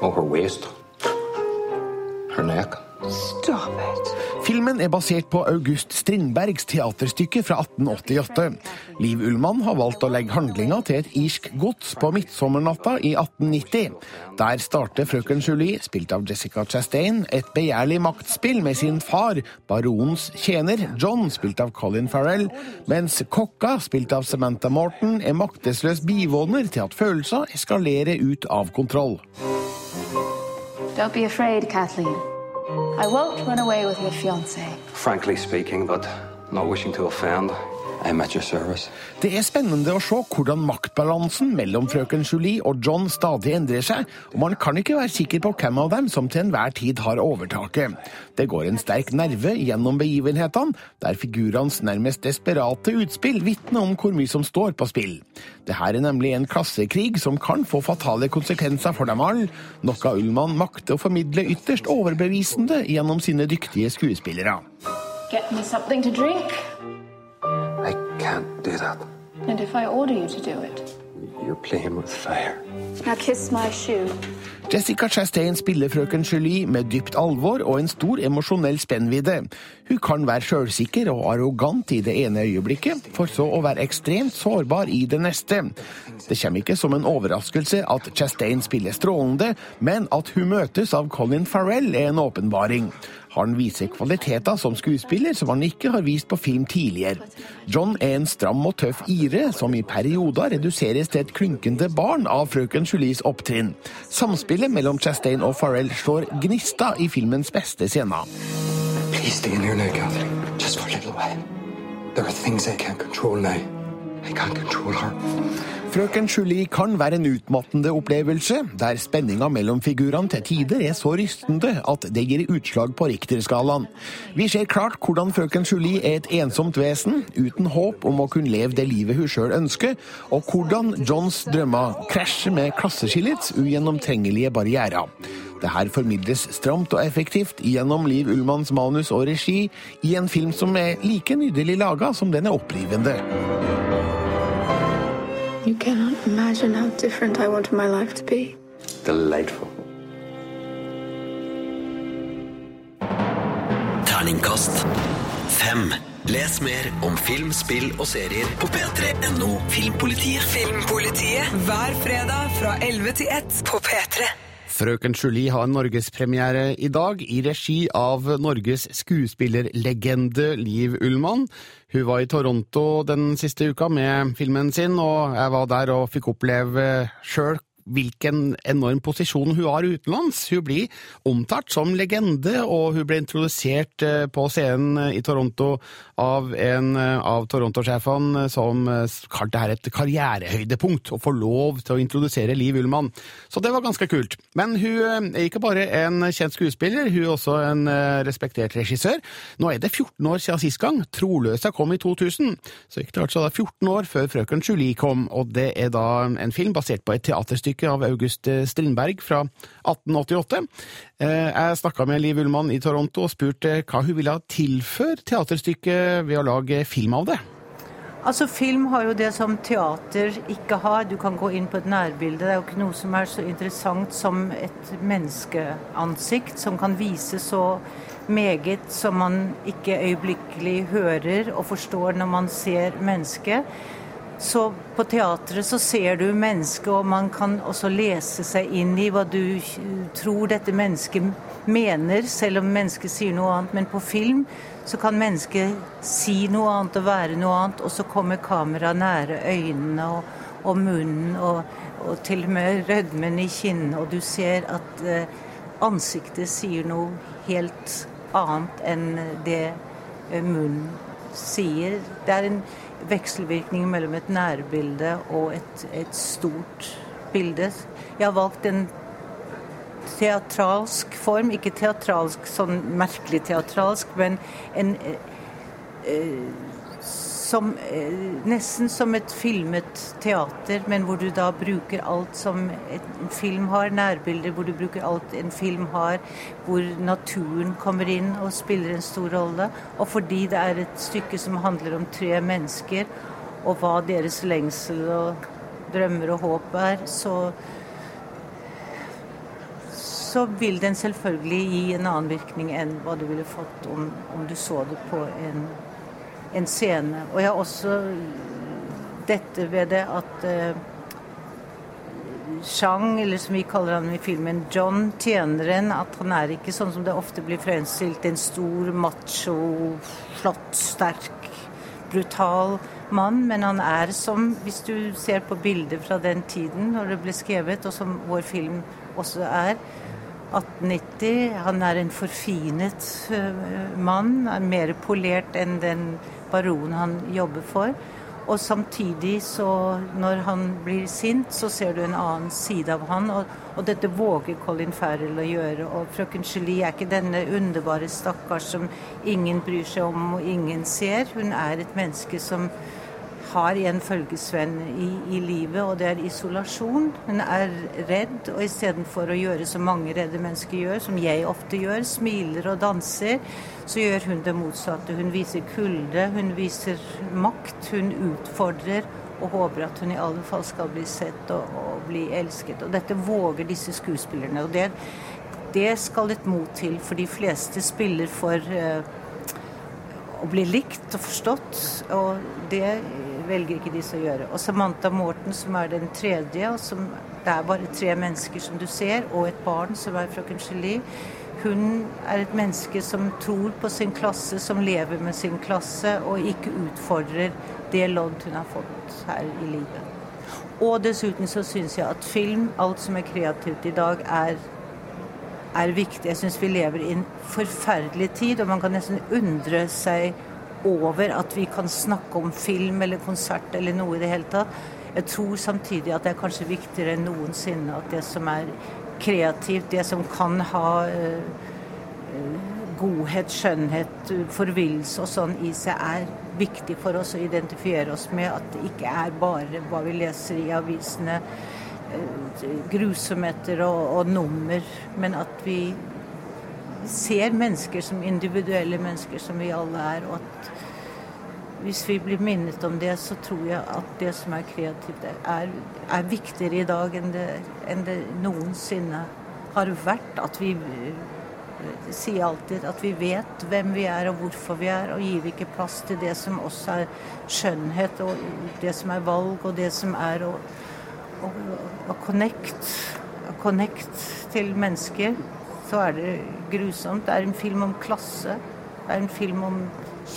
Oh, her waist. Her neck. Stop it. Filmen er basert på August Strindbergs teaterstykke fra 1888. Liv Ullmann har valgt å legge handlinga til et irsk gods på midtsommernatta i 1890. Der starter frøken Julie, spilt av Jessica Chastain, et begjærlig maktspill med sin far, baronens tjener, John, spilt av Colin Farrell, mens kokka, spilt av Samantha Morton, er maktesløs bivåner til at følelser eskalerer ut av kontroll. Don't be afraid, Kathleen. I won't run away with your fiance. Frankly speaking, but not wishing to offend, I'm at your service. Det er spennende å se hvordan maktbalansen mellom frøken Julie og John stadig endrer seg, og man kan ikke være sikker på hvem av dem som til enhver tid har overtaket. Det går en sterk nerve gjennom begivenhetene, der figurenes nærmest desperate utspill vitner om hvor mye som står på spill. Dette er nemlig en klassekrig som kan få fatale konsekvenser for dem alle, noe Ullmann makter å formidle ytterst overbevisende gjennom sine dyktige skuespillere. Get me something to drink. Can't do that. And if I order you to do it? You're playing with fire. Now kiss my shoe. Jessica Chastain spiller frøken Julie med dypt alvor og en stor emosjonell spennvidde. Hun kan være sjølsikker og arrogant i det ene øyeblikket, for så å være ekstremt sårbar i det neste. Det kommer ikke som en overraskelse at Chastain spiller strålende, men at hun møtes av Colin Farrell er en åpenbaring. Han viser kvaliteter som skuespiller som han ikke har vist på film tidligere. John er en stram og tøff ire som i perioder reduseres til et klunkende barn av frøken Julies opptrinn. Samspillet mellom Chastain og Farrell slår gnister i filmens beste scener. Please stay in here now, Catherine. Just for a little while. There are things I can't control now. I can't control her. Frøken Julie kan være en utmattende opplevelse, der spenninga mellom figurene til tider er så rystende at det gir utslag på Richter-skalaen. Vi ser klart hvordan frøken Julie er et ensomt vesen, uten håp om å kunne leve det livet hun sjøl ønsker, og hvordan Johns drømmer krasjer med klasseskillets ugjennomtrengelige barrierer. Det her formidles stramt og effektivt gjennom Liv Ullmanns manus og regi i en film som er like nydelig laga som den er opprivende. You cannot imagine how different I want my life to be. Delightful. Terningkast fem. Les mer om film, spill og serier på p3.no Filmpolitiet. Filmpolitiet hver fredag fra 11 til 1 på P3. Frøken Julie har norgespremiere i dag, i regi av Norges skuespillerlegende Liv Ullmann. Hun var i Toronto den siste uka med filmen sin, og jeg var der og fikk oppleve sjøl hvilken enorm posisjon hun har utenlands. Hun blir omtalt som legende, og hun ble introdusert eh, på scenen i Toronto av en eh, av Toronto-sjefene som eh, kalte dette et karrierehøydepunkt, å få lov til å introdusere Liv Ullmann. Så det var ganske kult. Men hun er ikke bare en kjent skuespiller, hun er også en respektert regissør. Nå er det 14 år siden sist gang. Troløsa kom i 2000, så ikke klart så det er 14 år før Frøken Julie kom, og det er da en film basert på et teaterstykke av August Strindberg fra 1888. Jeg snakka med Liv Ullmann i Toronto og spurte hva hun ville tilføre teaterstykket ved å lage film av det. Altså, Film har jo det som teater ikke har. Du kan gå inn på et nærbilde. Det er jo ikke noe som er så interessant som et menneskeansikt, som kan vise så meget som man ikke øyeblikkelig hører og forstår når man ser mennesket. Så på teatret så ser du mennesket, og man kan også lese seg inn i hva du tror dette mennesket mener, selv om mennesket sier noe annet. Men på film så kan mennesket si noe annet og være noe annet, og så kommer kameraet nære øynene og, og munnen, og, og, til og med rødmen i kinnene, og du ser at eh, ansiktet sier noe helt annet enn det eh, munnen sier. Det er en vekselvirkning mellom et nærbilde og et, et stort bilde. Jeg har valgt en teatralsk form, ikke teatralsk sånn merkelig teatralsk, men en eh, som, eh, nesten som et filmet teater, men hvor du da bruker alt som en film har. Nærbilder hvor du bruker alt en film har. Hvor naturen kommer inn og spiller en stor rolle. Og fordi det er et stykke som handler om tre mennesker, og hva deres lengsel og drømmer og håp er, så så vil den selvfølgelig gi en annen virkning enn hva du ville fått om, om du så det på en en scene. Og jeg har også dette ved det at uh, Chang, eller som vi kaller han i filmen, John, tjeneren, at han er ikke sånn som det ofte blir fremstilt, en stor, macho, flott, sterk, brutal mann. Men han er som, hvis du ser på bilder fra den tiden når det ble skrevet, og som vår film også er, 1890. Han er en forfinet eh, mann, er mer polert enn den baronen han jobber for. Og samtidig, så når han blir sint, så ser du en annen side av han. Og, og dette våger Colin Farrell å gjøre. Og frøken Julie er ikke denne underbare stakkars som ingen bryr seg om og ingen ser. Hun er et menneske som har en følgesvenn i, i, livet, og det er isolasjon. Hun er redd, og istedenfor å gjøre som mange redde mennesker gjør, som jeg ofte gjør, smiler og danser, så gjør hun det motsatte. Hun viser kulde, hun viser makt, hun utfordrer og håper at hun i alle fall skal bli sett og, og bli elsket. Og dette våger disse skuespillerne. og det, det skal et mot til, for de fleste spiller for uh, å bli likt og forstått, og det velger ikke disse å gjøre. Og Samantha Morten, som er den tredje, og som det er bare tre mennesker som du ser, og et barn som er fra Gelie. Hun er et menneske som tror på sin klasse, som lever med sin klasse, og ikke utfordrer det lodd hun har fått her i livet. Og dessuten så syns jeg at film, alt som er kreativt i dag, er, er viktig. Jeg syns vi lever i en forferdelig tid, og man kan nesten undre seg over at vi kan snakke om film eller konsert eller noe i det hele tatt. Jeg tror samtidig at det er kanskje viktigere enn noensinne at det som er kreativt, det som kan ha uh, godhet, skjønnhet, forvillelse og sånn i seg, er viktig for oss å identifiere oss med. At det ikke er bare hva vi leser i avisene, uh, grusomheter og, og nummer, men at vi ser mennesker som individuelle mennesker som vi alle er. og at hvis vi blir minnet om det, så tror jeg at det som er kreativt, er, er viktigere i dag enn det, enn det, noensinne har vært. At vi sier alltid at vi vet hvem vi er og hvorfor vi er, og gir ikke plass til det som også er skjønnhet, og det som er valg, og det som er å, å, å connect, connect til mennesker, så er det grusomt. Det er en film om klasse. Det er en film om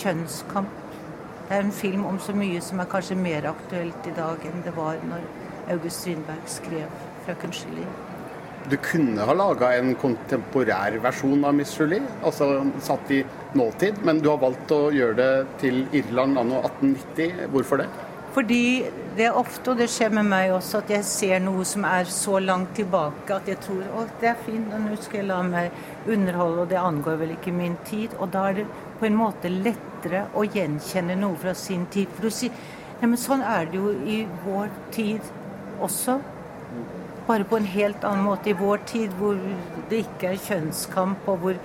kjønnskamp. Det er en film om så mye som er kanskje mer aktuelt i dag enn det var når August Strindberg skrev 'Frøken Julie'. Du kunne ha laga en kontemporær versjon av Miss Julie, altså satt i nåtid, men du har valgt å gjøre det til Irland anno 1890. Hvorfor det? Fordi det er ofte, og det skjer med meg også, at jeg ser noe som er så langt tilbake at jeg tror å, det er fint, og nå skal jeg la meg underholde, og det angår vel ikke min tid. Og da er det på en måte lettere å gjenkjenne noe fra sin tid. For du sier ja, men sånn er det jo i vår tid også. Bare på en helt annen måte. I vår tid hvor det ikke er kjønnskamp, og hvor,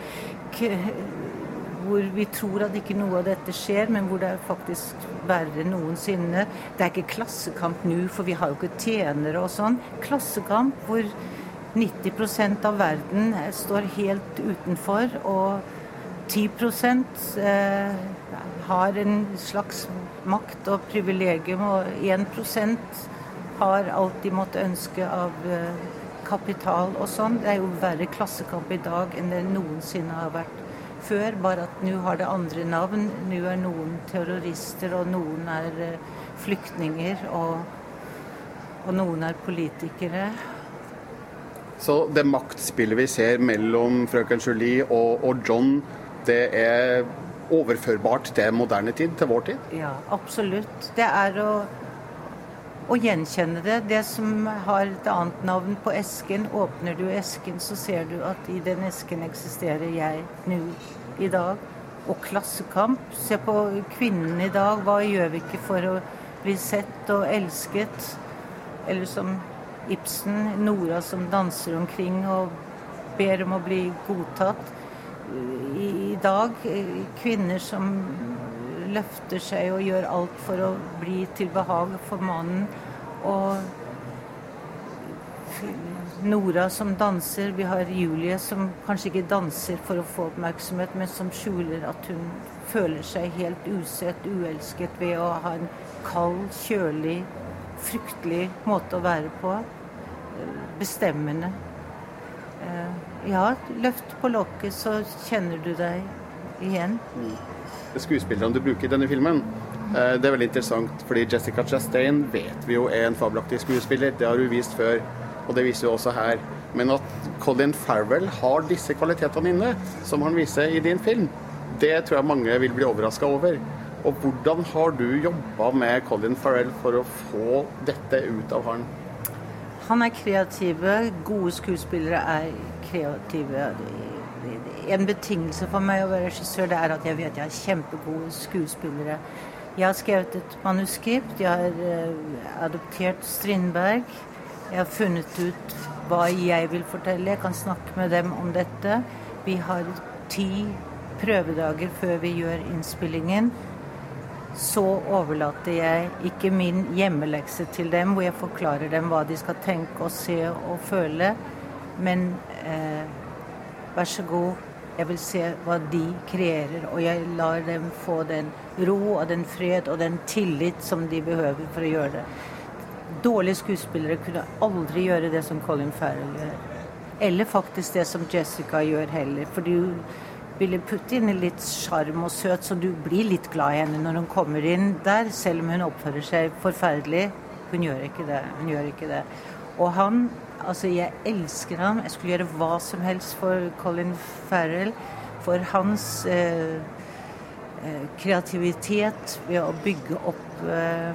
hvor vi tror at ikke noe av dette skjer, men hvor det er faktisk verre noensinne. Det er ikke klassekamp nå, for vi har jo ikke tjenere og sånn. Klassekamp hvor 90% av verden står helt utenfor. og 10 eh, har en slags makt og privilegium, og 1% har alltid måttet ønske av eh, kapital og sånn. Det er jo verre klassekamp i dag enn det noensinne har vært før, bare at nå har det andre navn. Nå er noen terrorister, og noen er eh, flyktninger, og, og noen er politikere. Så det maktspillet vi ser mellom frøken Julie og, og John det er overførbart til moderne tid, til vår tid? Ja, absolutt. Det er å, å gjenkjenne det. Det som har et annet navn på esken, åpner du esken, så ser du at i den esken eksisterer jeg nå i dag. Og klassekamp. Se på kvinnene i dag. Hva gjør vi ikke for å bli sett og elsket? Eller som Ibsen, Nora som danser omkring og ber om å bli godtatt i dag kvinner som løfter seg og gjør alt for å bli til behag for mannen. Og Nora som danser. Vi har Julie som kanskje ikke danser for å få oppmerksomhet, men som skjuler at hun føler seg helt usett, uelsket ved å ha en kald, kjølig, fryktelig måte å være på. Bestemmende. Eh, ja, løft på lokket, så kjenner du deg igjen. Skuespillerne du bruker i denne filmen, eh, det er veldig interessant, fordi Jessica Chastain vet vi jo er en fabelaktig skuespiller. Det har hun vist før, og det viser hun også her. Men at Colin Farrell har disse kvalitetene inne, som han viser i din film, det tror jeg mange vil bli overraska over. Og hvordan har du jobba med Colin Farrell for å få dette ut av han? Han er kreative. Gode skuespillere er kreative. En betingelse for meg å være regissør, det er at jeg vet jeg har kjempegode skuespillere. Jeg har skrevet et manuskript. Jeg har uh, adoptert Strindberg. Jeg har funnet ut hva jeg vil fortelle. Jeg kan snakke med dem om dette. Vi har ti prøvedager før vi gjør innspillingen. Så overlater jeg ikke min hjemmelekse til dem, hvor jeg forklarer dem hva de skal tenke og se og føle. Men eh, vær så god, jeg vil se hva de kreerer. Og jeg lar dem få den ro og den fred og den tillit som de behøver for å gjøre det. Dårlige skuespillere kunne aldri gjøre det som Colin Farrell gjør. Eller faktisk det som Jessica gjør heller. For du ville putte inn litt sjarm og søt, så du blir litt glad i henne når hun kommer inn der, selv om hun oppfører seg forferdelig. Hun gjør ikke det. Hun gjør ikke det. Og han Altså, jeg elsker ham. Jeg skulle gjøre hva som helst for Colin Farrell. For hans eh, eh, kreativitet ved å bygge opp eh,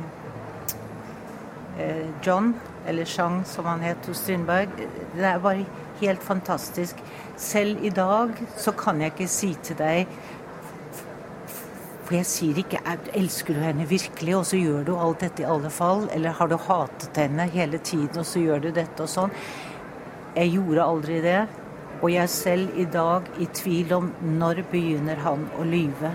eh John, eller Chang som han het hos Strindberg. Det er bare helt fantastisk. Selv i dag så kan jeg ikke si til deg For jeg sier ikke 'elsker du henne virkelig', og så gjør du alt dette i alle fall. Eller har du hatet henne hele tiden, og så gjør du dette og sånn. Jeg gjorde aldri det. Og jeg er selv i dag i tvil om når begynner han å lyve.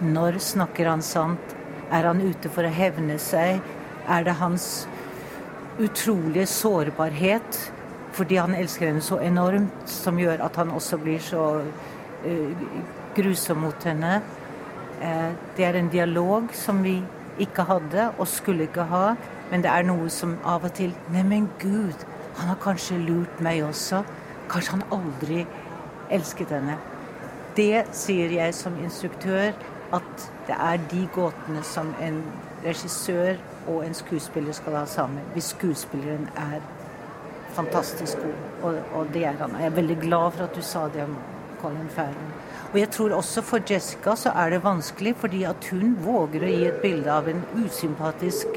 Når snakker han sant? Er han ute for å hevne seg? Er det hans utrolige sårbarhet fordi han elsker henne så enormt, som gjør at han også blir så uh, grusom mot henne. Uh, det er en dialog som vi ikke hadde og skulle ikke ha, men det er noe som av og til Neimen Gud, han har kanskje lurt meg også. Kanskje han aldri elsket henne. Det sier jeg som instruktør, at det er de gåtene som en regissør og en skuespiller skal ha sammen. Hvis skuespilleren er fantastisk god, og, og, det er han. Jeg er veldig glad for at du sa det om Colin Farrell. Og jeg tror også for Jessica så er det vanskelig, fordi at hun våger å gi et bilde av en usympatisk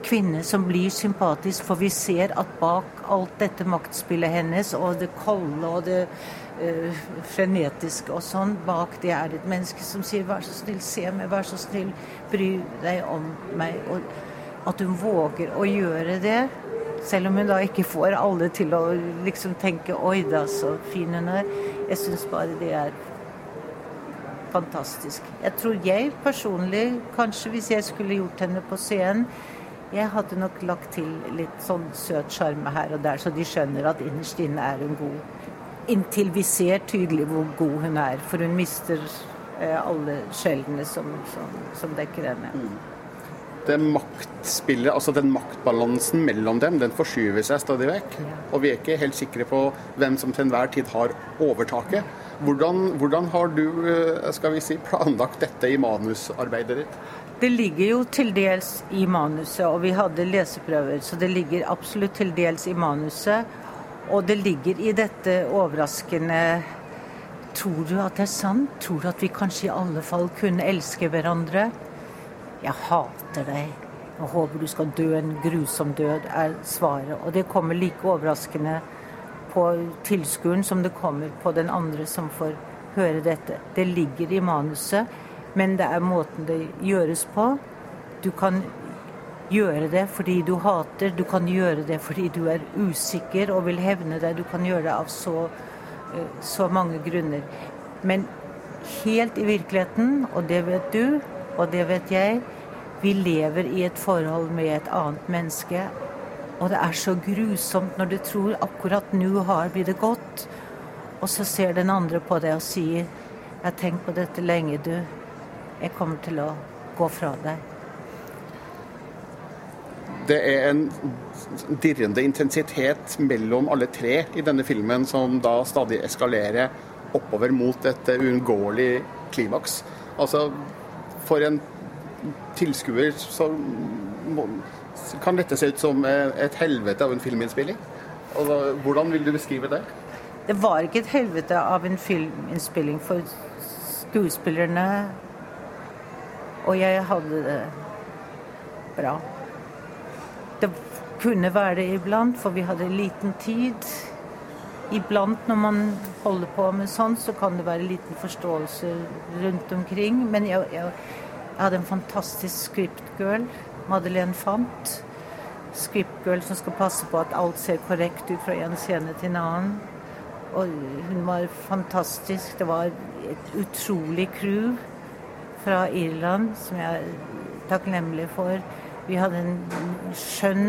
kvinne som blir sympatisk, for vi ser at bak alt dette maktspillet hennes og det kolde og det uh, frenetiske og sånn, bak det er et menneske som sier 'vær så snill, se meg, vær så snill, bry deg om meg'. Og at hun våger å gjøre det, selv om hun da ikke får alle til å liksom tenke 'oi da, så fin hun er'. Jeg syns bare det er fantastisk. Jeg tror jeg personlig, kanskje hvis jeg skulle gjort henne på scenen jeg hadde nok lagt til litt sånn søt sjarme her og der, så de skjønner at innerst inne er hun god. Inntil vi ser tydelig hvor god hun er, for hun mister eh, alle skjellene som, som, som dekker henne. Mm det maktspillet, altså den maktbalansen mellom dem, den forskyver seg stadig vekk. Og vi er ikke helt sikre på hvem som til enhver tid har overtaket. Hvordan, hvordan har du eh, skal vi si, planlagt dette i manusarbeidet ditt? Det ligger jo til dels i manuset, og vi hadde leseprøver, så det ligger absolutt til dels i manuset. Og det ligger i dette overraskende Tror du at det er sant? Tror du at vi kanskje i alle fall kunne elske hverandre? 'Jeg hater deg', og 'håper du skal dø en grusom død', er svaret. Og det kommer like overraskende på tilskueren som det kommer på den andre som får høre dette. Det ligger i manuset, men det er måten det gjøres på. Du kan gjøre det fordi du hater, du kan gjøre det fordi du er usikker og vil hevne deg. Du kan gjøre det av så, eh, så mange grunner. Men helt i virkeligheten, og det vet du, og det vet jeg. Vi lever i et forhold med et annet menneske. Og det er så grusomt når du tror akkurat nå har vi det godt, og så ser den andre på deg og sier 'Jeg har tenkt på dette lenge, du. Jeg kommer til å gå fra deg'. Det er en dirrende intensitet mellom alle tre i denne filmen, som da stadig eskalerer oppover mot et uunngåelig klimaks. Altså, for en tilskuer så kan dette se ut som et helvete av en filminnspilling? Altså, hvordan vil du beskrive det? Det var ikke et helvete av en filminnspilling for skuespillerne. Og jeg hadde det bra. Det kunne være det iblant, for vi hadde liten tid. Iblant når man holder på med sånt, så kan det være liten forståelse rundt omkring. Men jeg, jeg, jeg hadde en fantastisk scriptgirl, Madeleine Fant. Scriptgirl som skal passe på at alt ser korrekt ut fra en scene til en annen. Og hun var fantastisk. Det var et utrolig crew fra Irland som jeg er takknemlig for. Vi hadde en skjønn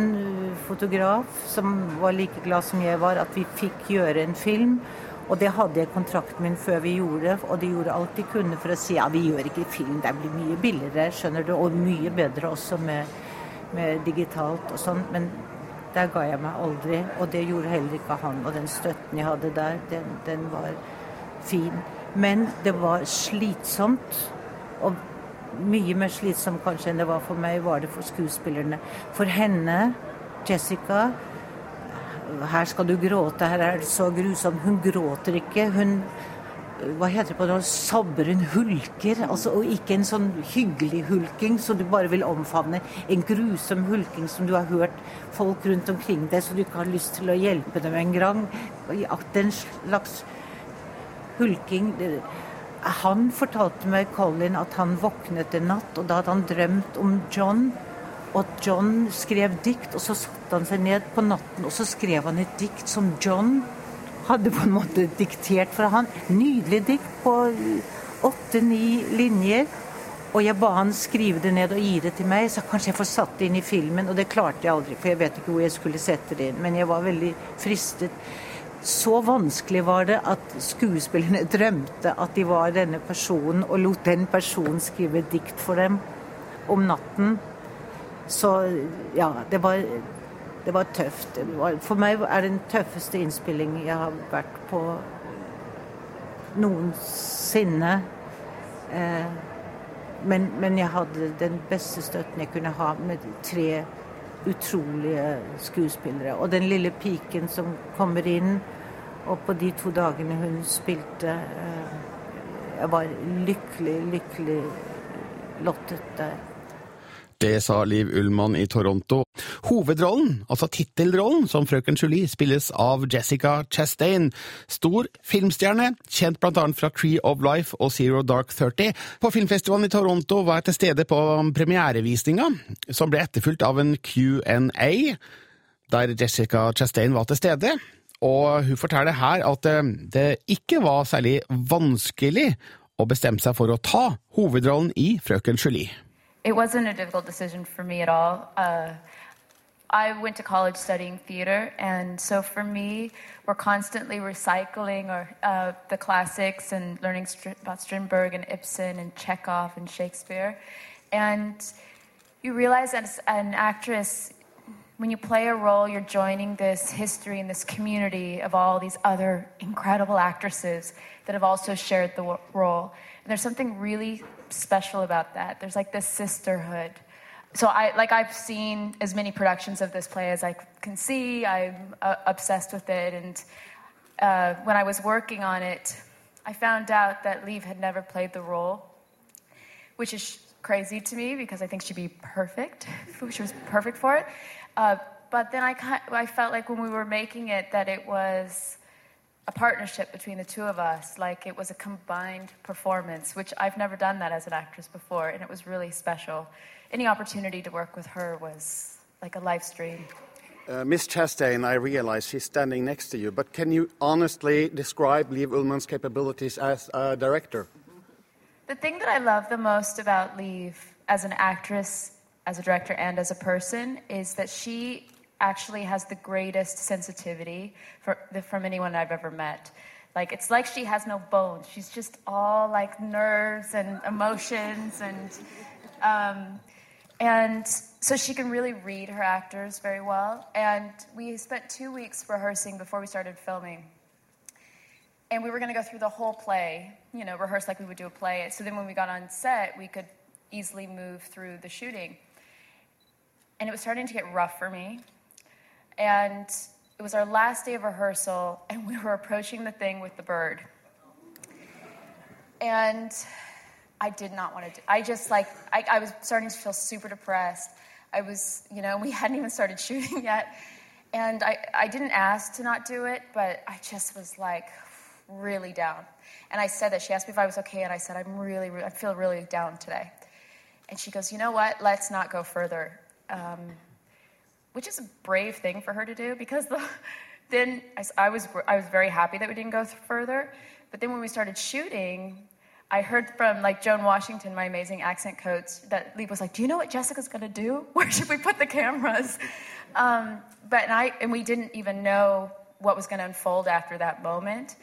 fotograf som var like glad som jeg var at vi fikk gjøre en film. Og det hadde jeg kontrakten min før vi gjorde det, og de gjorde alt de kunne for å si ja, vi gjør ikke film, det blir mye billigere, skjønner du, og mye bedre også med, med digitalt og sånn. Men der ga jeg meg aldri, og det gjorde heller ikke han. Og den støtten jeg hadde der, den, den var fin. Men det var slitsomt. Og mye mer slitsomt kanskje enn det var for meg, var det for skuespillerne. For henne, Jessica Her skal du gråte, her er det så grusomt. Hun gråter ikke. Hun hva heter det på det, sabber hun hulker. Altså, og ikke en sånn hyggelig hulking som du bare vil omfavne. En grusom hulking som du har hørt folk rundt omkring deg, så du ikke har lyst til å hjelpe dem en gang. Den slags hulking Han fortalte meg, Colin, at han våknet en natt, og da hadde han drømt om John. Og John skrev dikt, og så satte han seg ned på natten, og så skrev han et dikt som John hadde på en måte diktert fra han. Nydelig dikt på åtte-ni linjer. Og jeg ba han skrive det ned og gi det til meg, så kanskje jeg får satt det inn i filmen. Og det klarte jeg aldri, for jeg vet ikke hvor jeg skulle sette det inn. Men jeg var veldig fristet. Så vanskelig var det at skuespillerne drømte at de var denne personen, og lot den personen skrive dikt for dem om natten. Så ja, det var det var tøft. Det var, for meg er det den tøffeste innspillingen jeg har vært på noensinne. Eh, men, men, jeg hadde den beste støtten jeg kunne ha med tre utrolige skuespillere. Og den lille piken som kommer inn, og på de to dagene hun spilte eh, Jeg var lykkelig, lykkelig lottet der. Det sa Liv Ullmann i Toronto. Hovedrollen, altså tittelrollen som frøken Julie, spilles av Jessica Chastain. Stor filmstjerne, kjent blant annet fra Tree of Life og Zero Dark Thirty. På filmfestivalen i Toronto var jeg til stede på premierevisninga, som ble etterfulgt av en Q&A, der Jessica Chastain var til stede. Og hun forteller her at eh, det ikke var særlig vanskelig å bestemme seg for å ta hovedrollen i Frøken Julie. It wasn't a difficult decision for me at all. Uh, I went to college studying theater, and so for me, we're constantly recycling or uh, the classics and learning about Strindberg and Ibsen and Chekhov and Shakespeare. And you realize as an actress, when you play a role, you're joining this history and this community of all these other incredible actresses that have also shared the role. And there's something really special about that. There's like this sisterhood. So I like I've seen as many productions of this play as I can see. I'm uh, obsessed with it, and uh, when I was working on it, I found out that Leave had never played the role, which is crazy to me because I think she'd be perfect. she was perfect for it. Uh, but then I, kind, I felt like when we were making it that it was a partnership between the two of us, like it was a combined performance, which I've never done that as an actress before, and it was really special. Any opportunity to work with her was like a live stream. Uh, Miss Chastain, I realize she's standing next to you, but can you honestly describe Liv Ullmann's capabilities as a director? The thing that I love the most about Liv as an actress, as a director, and as a person is that she actually has the greatest sensitivity for, from anyone I've ever met. Like, it's like she has no bones. She's just all like nerves and emotions and. Um, and so she can really read her actors very well. And we spent two weeks rehearsing before we started filming. And we were going to go through the whole play, you know, rehearse like we would do a play. So then when we got on set, we could easily move through the shooting. And it was starting to get rough for me and it was our last day of rehearsal, and we were approaching the thing with the bird. And I did not want to do I just like, I, I was starting to feel super depressed. I was, you know, we hadn't even started shooting yet. And I, I didn't ask to not do it, but I just was like really down. And I said that. She asked me if I was okay, and I said, I'm really, I feel really down today. And she goes, You know what? Let's not go further. Um, which is a brave thing for her to do because the, then I, I was, I was very happy that we didn't go further. But then when we started shooting, I heard from like Joan Washington, my amazing accent coach, that Lee was like, "Do you know what Jessica's going to do? Where should we put the cameras?" Um, but and I and we didn't even know what was going to unfold after that moment.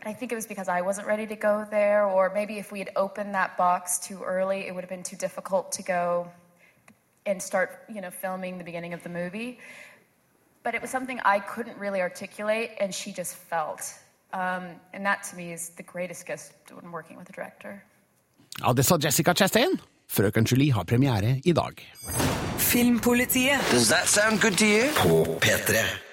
And I think it was because I wasn't ready to go there, or maybe if we had opened that box too early, it would have been too difficult to go and start, you know, filming the beginning of the movie. But it was something I couldn't really articulate, and she just felt. Um, and that to me is the greatest gift when working with a director. Ja, det sa Jessica Chastain. Frøken Julie har premiere i dag. Filmpolitiet. Does that sound good to you? På P3.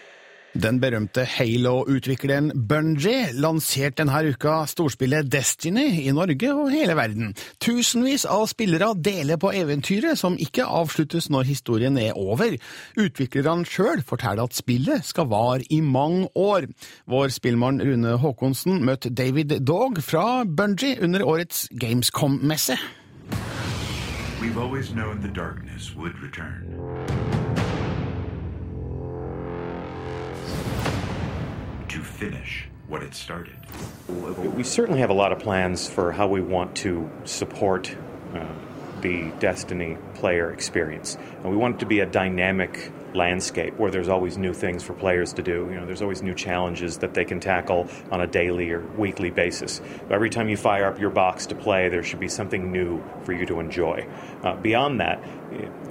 Den berømte Halo-utvikleren Bungie lanserte denne uka storspillet Destiny i Norge og hele verden. Tusenvis av spillere deler på eventyret, som ikke avsluttes når historien er over. Utviklerne sjøl forteller at spillet skal vare i mange år. Vår spillmann Rune Haakonsen møtte David Dog fra Bungie under årets Gamescom-messe. We've always known the darkness would return. Finish what it started. We certainly have a lot of plans for how we want to support uh, the Destiny player experience. And we want it to be a dynamic landscape where there's always new things for players to do. You know, there's always new challenges that they can tackle on a daily or weekly basis. Every time you fire up your box to play, there should be something new for you to enjoy. Uh, beyond that,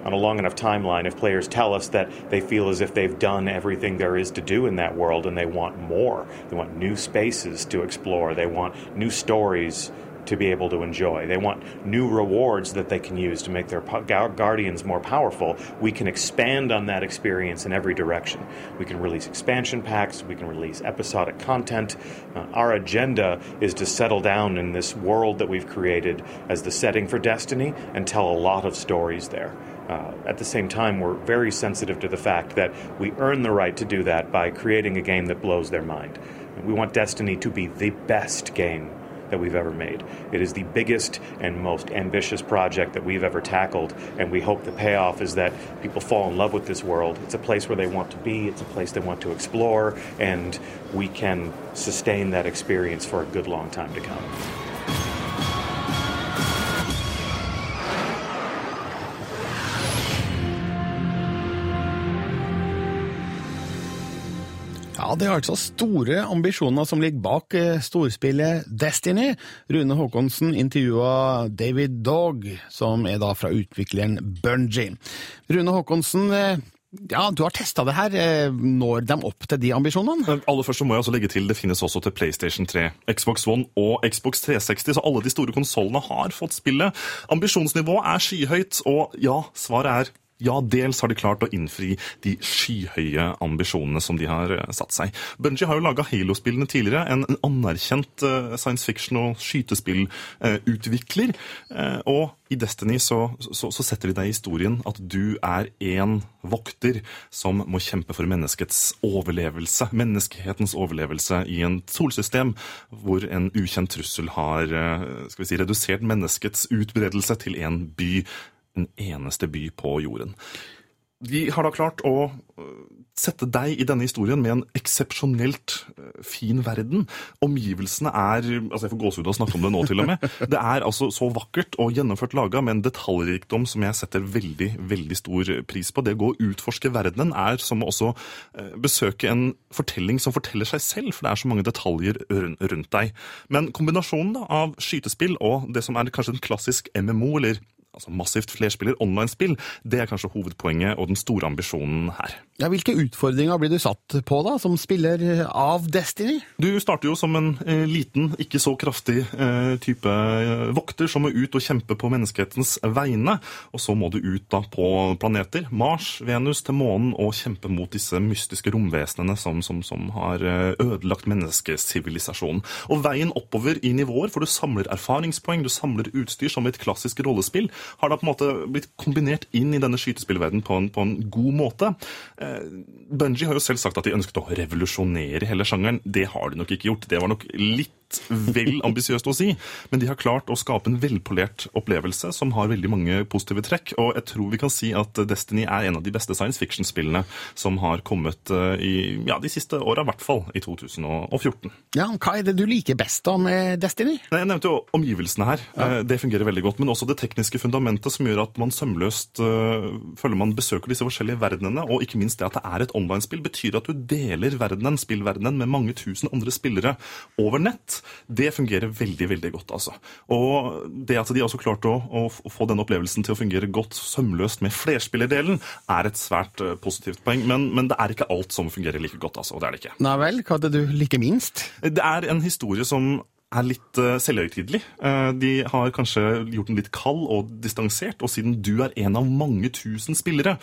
on a long enough timeline, if players tell us that they feel as if they've done everything there is to do in that world and they want more, they want new spaces to explore, they want new stories to be able to enjoy. They want new rewards that they can use to make their guardians more powerful. We can expand on that experience in every direction. We can release expansion packs, we can release episodic content. Uh, our agenda is to settle down in this world that we've created as the setting for Destiny and tell a lot of stories there. Uh, at the same time, we're very sensitive to the fact that we earn the right to do that by creating a game that blows their mind. We want Destiny to be the best game that we've ever made. It is the biggest and most ambitious project that we've ever tackled, and we hope the payoff is that people fall in love with this world. It's a place where they want to be, it's a place they want to explore, and we can sustain that experience for a good long time to come. Ja, Det er altså store ambisjoner som ligger bak eh, storspillet Destiny. Rune Haakonsen intervjua David Dog, som er da fra utvikleren Bungie. Rune Haakonsen, eh, ja, du har testa det her. Eh, når de opp til de ambisjonene? Aller først så må jeg også legge til det finnes også til PlayStation 3, Xbox One og Xbox 360, så alle de store konsollene har fått spillet. Ambisjonsnivået er skyhøyt, og ja, svaret er ja, dels har de klart å innfri de skyhøye ambisjonene som de har eh, satt seg. Bungie har jo laga Halo-spillene tidligere, en anerkjent eh, science fiction- og skytespillutvikler. Eh, og i Destiny så, så, så, setter de deg i historien at du er en vokter som må kjempe for menneskets overlevelse, menneskehetens overlevelse i en solsystem hvor en ukjent trussel har skal vi si, redusert menneskets utbredelse til en by en eneste by på jorden. De har da klart å øh, sette deg i denne historien med en eksepsjonelt øh, fin verden. Omgivelsene er altså Jeg får gåsehud av å snakke om det nå, til og med. Det er altså så vakkert og gjennomført laga med en detaljrikdom som jeg setter veldig veldig stor pris på. Det å gå og utforske verdenen er som å også øh, besøke en fortelling som forteller seg selv, for det er så mange detaljer rundt deg. Men kombinasjonen da, av skytespill og det som er kanskje en klassisk MMO, eller altså massivt flerspiller online-spill, det er kanskje hovedpoenget og den store ambisjonen her. Ja, Hvilke utfordringer blir du satt på da, som spiller av Destiny? Du starter jo som en eh, liten, ikke så kraftig eh, type eh, vokter som må ut og kjempe på menneskehetens vegne. Og så må du ut da på planeter, Mars, Venus, til månen og kjempe mot disse mystiske romvesenene som, som, som har eh, ødelagt menneskesivilisasjonen. Og veien oppover i nivåer, for du samler erfaringspoeng, du samler utstyr som i et klassisk rollespill, har da på en måte blitt kombinert inn i denne skytespillverdenen på på en god måte. Bungie har jo selv sagt at de ønsket å revolusjonere hele sjangeren. Det har de nok ikke gjort. Det var nok litt vel ambisiøst å si, men de har klart å skape en velpolert opplevelse som har veldig mange positive trekk. Og jeg tror vi kan si at Destiny er en av de beste science fiction-spillene som har kommet eh, i ja, de siste åra, i hvert fall i 2014. Ja, Hva er det du liker best da med Destiny? Jeg nevnte jo omgivelsene her. Ja. Eh, det fungerer veldig godt. Men også det tekniske fundamentet som gjør at man sømløst uh, føler man besøker disse forskjellige verdenene. Og ikke minst det at det er et online-spill, betyr at du deler verdenen, spillverdenen med mange tusen andre spillere over nett. Det fungerer veldig veldig godt. altså. Og det at de også klarte å, å få den opplevelsen til å fungere godt sømløst med flerspillerdelen, er et svært uh, positivt poeng. Men, men, det er ikke alt som fungerer like godt. altså, og det er det ikke. Nei vel, hva hadde du like minst? Det er en historie som er litt uh, selvhøytidelig. Uh, de har kanskje gjort den litt kald og distansert, og siden du er en av mange tusen spillere,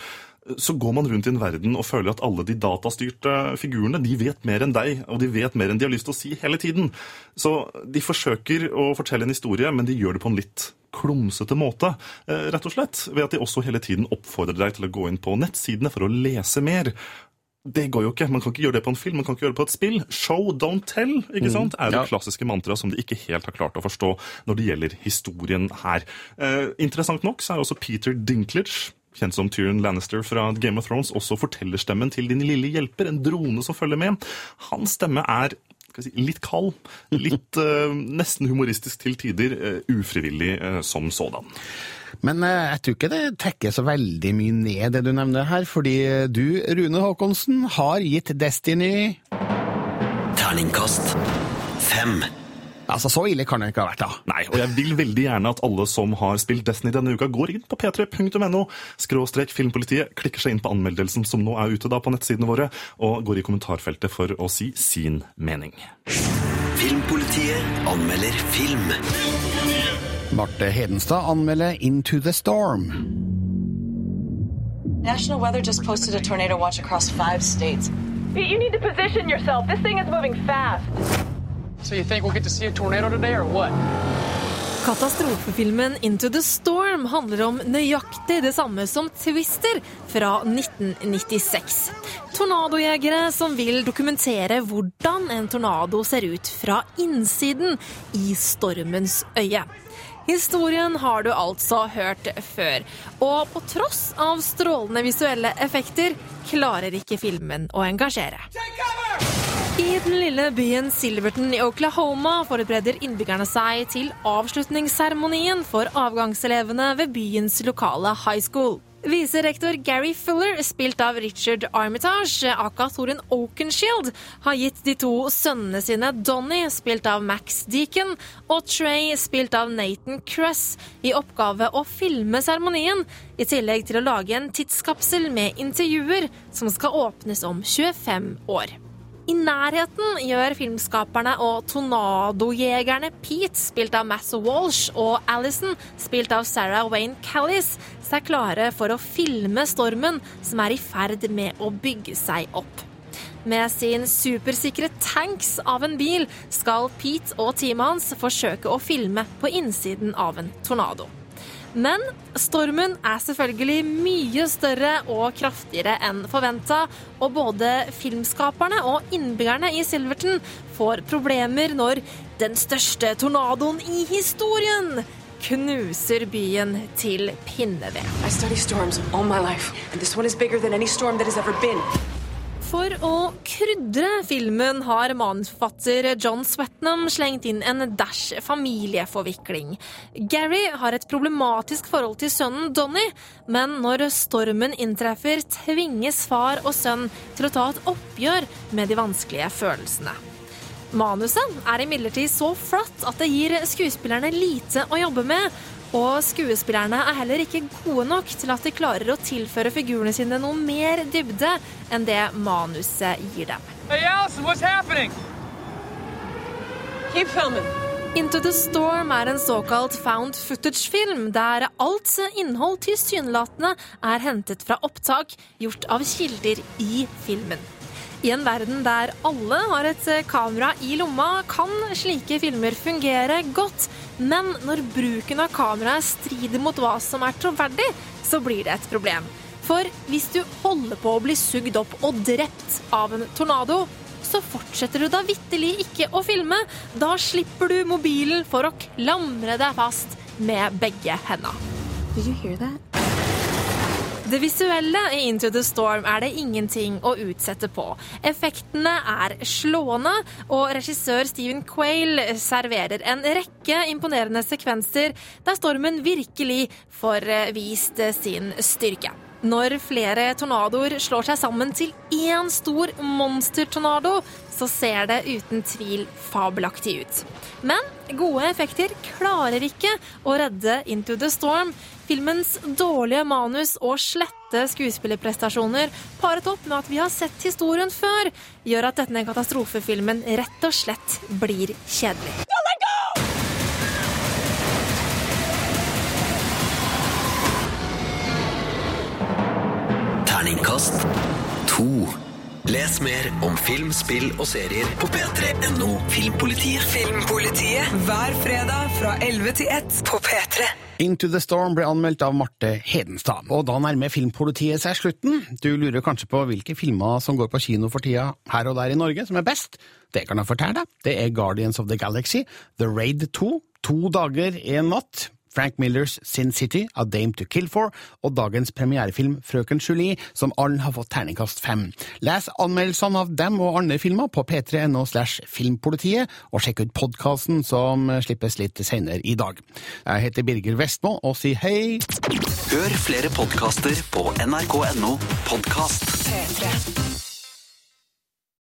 så går man rundt i en verden og føler at alle de datastyrte figurene de vet mer enn deg, og de vet mer enn de har lyst til å si hele tiden. Så de forsøker å fortelle en historie, men de gjør det på en litt klumsete måte, uh, rett og slett. Ved at de også hele tiden oppfordrer deg til å gå inn på nettsidene for å lese mer. Det går jo ikke. Man kan ikke gjøre det på en film, man kan ikke gjøre det på et spill. Show, don't tell, ikke mm. sant? er det ja. klassiske mantraet som de ikke helt har klart å forstå når det gjelder historien her. Eh, interessant nok så er også Peter Dinklage kjent som Tyrion Lannister fra Game of Thrones, også fortellerstemmen til din lille hjelper, en drone som følger med. Hans stemme er si, litt kald, litt uh, nesten humoristisk til tider, uh, ufrivillig uh, som sådan. Men jeg tror ikke det trekker så veldig mye ned det du nevner her, fordi du, Rune Haakonsen, har gitt Destiny Terningkast fem. Altså, Så ille kan det ikke ha vært, da. Nei, og jeg vil veldig gjerne at alle som har spilt Destiny denne uka, går inn på p3.no, skråstrek filmpolitiet, klikker seg inn på anmeldelsen som nå er ute da på nettsidene våre, og går i kommentarfeltet for å si sin mening. Filmpolitiet anmelder film. Marte Hedenstad anmelder Into the Storm. National Weather just posted a tornado watch across five states. You need to position yourself. This thing is moving fast. So you think we'll get to see a tornado today, or what? Katastrofefilmen 'Into the Storm' handler om nøyaktig det samme som 'Twister' fra 1996. Tornadojegere som vil dokumentere hvordan en tornado ser ut fra innsiden i stormens øye. Historien har du altså hørt før, og på tross av strålende visuelle effekter klarer ikke filmen å engasjere. I den lille byen Silverton i Oklahoma forbereder innbyggerne seg til avslutningsseremonien for avgangselevene ved byens lokale high school. Viserektor Gary Fuller, spilt av Richard Armitage, aka Thorin Oakenshield, har gitt de to sønnene sine Donny, spilt av Max Deacon, og Trey, spilt av Nathan Cruss, i oppgave å filme seremonien, i tillegg til å lage en tidskapsel med intervjuer som skal åpnes om 25 år. I nærheten gjør filmskaperne og tornadojegerne Pete, spilt av Mass Walsh, og Alison, spilt av Sarah Wayne Callis, seg klare for å filme stormen som er i ferd med å bygge seg opp. Med sin supersikre tanks av en bil skal Pete og teamet hans forsøke å filme på innsiden av en tornado. Men stormen er selvfølgelig mye større og kraftigere enn forventa, og både filmskaperne og innbyggerne i Silverton får problemer når den største tornadoen i historien knuser byen til pinneved. For å krydre filmen har manusforfatter John Swetnam slengt inn en dash familieforvikling. Gary har et problematisk forhold til sønnen Donny, men når stormen inntreffer, tvinges far og sønn til å ta et oppgjør med de vanskelige følelsene. Manuset er imidlertid så flatt at det gir skuespillerne lite å jobbe med, Og skuespillerne er heller ikke gode nok til at de klarer å tilføre figurene sine noe mer dybde enn det manuset gir dem. Hey, Allison. Into the Storm er en såkalt found footage-film, der alt innhold tilsynelatende er hentet fra opptak gjort av kilder i filmen. I en verden der alle har et kamera i lomma, kan slike filmer fungere godt. Men når bruken av kameraet strider mot hva som er troverdig, så blir det et problem. For hvis du holder på å bli sugd opp og drept av en tornado, så fortsetter du da vitterlig ikke å filme. Da slipper du mobilen for å klamre deg fast med begge hendene. Det visuelle i Into the Storm er det ingenting å utsette på. Effektene er slående, og regissør Stephen Quayle serverer en rekke imponerende sekvenser der stormen virkelig får vist sin styrke. Når flere tornadoer slår seg sammen til én stor monstertornado, så ser det uten tvil fabelaktig ut. Men gode effekter klarer ikke å redde Into the Storm. Filmens dårlige manus og slette skuespillerprestasjoner, paret opp med at vi har sett historien før, gjør at denne katastrofefilmen rett og slett blir kjedelig. Terningkast to. Les mer om film, spill og serier på p3.no Filmpolitiet. Filmpolitiet hver fredag fra 11 til 1 på P3. Into the Storm ble anmeldt av Marte Hedenstad. Og da nærmer Filmpolitiet seg slutten. Du lurer kanskje på hvilke filmer som går på kino for tida her og der i Norge som er best? Det kan jeg fortelle deg. Det er Guardians of the Galaxy, The Raid 2, To dager, en natt, Frank Millers Sin City, A Dame to Kill For, og dagens premierefilm Frøken Julie, som alle har fått terningkast fem. Les anmeldelsene av dem og andre filmer på p3.no slash filmpolitiet, og sjekk ut podkasten som slippes litt senere i dag. Jeg heter Birger Vestmo og sier hei. Hør flere podkaster på nrk.no podkast. P3.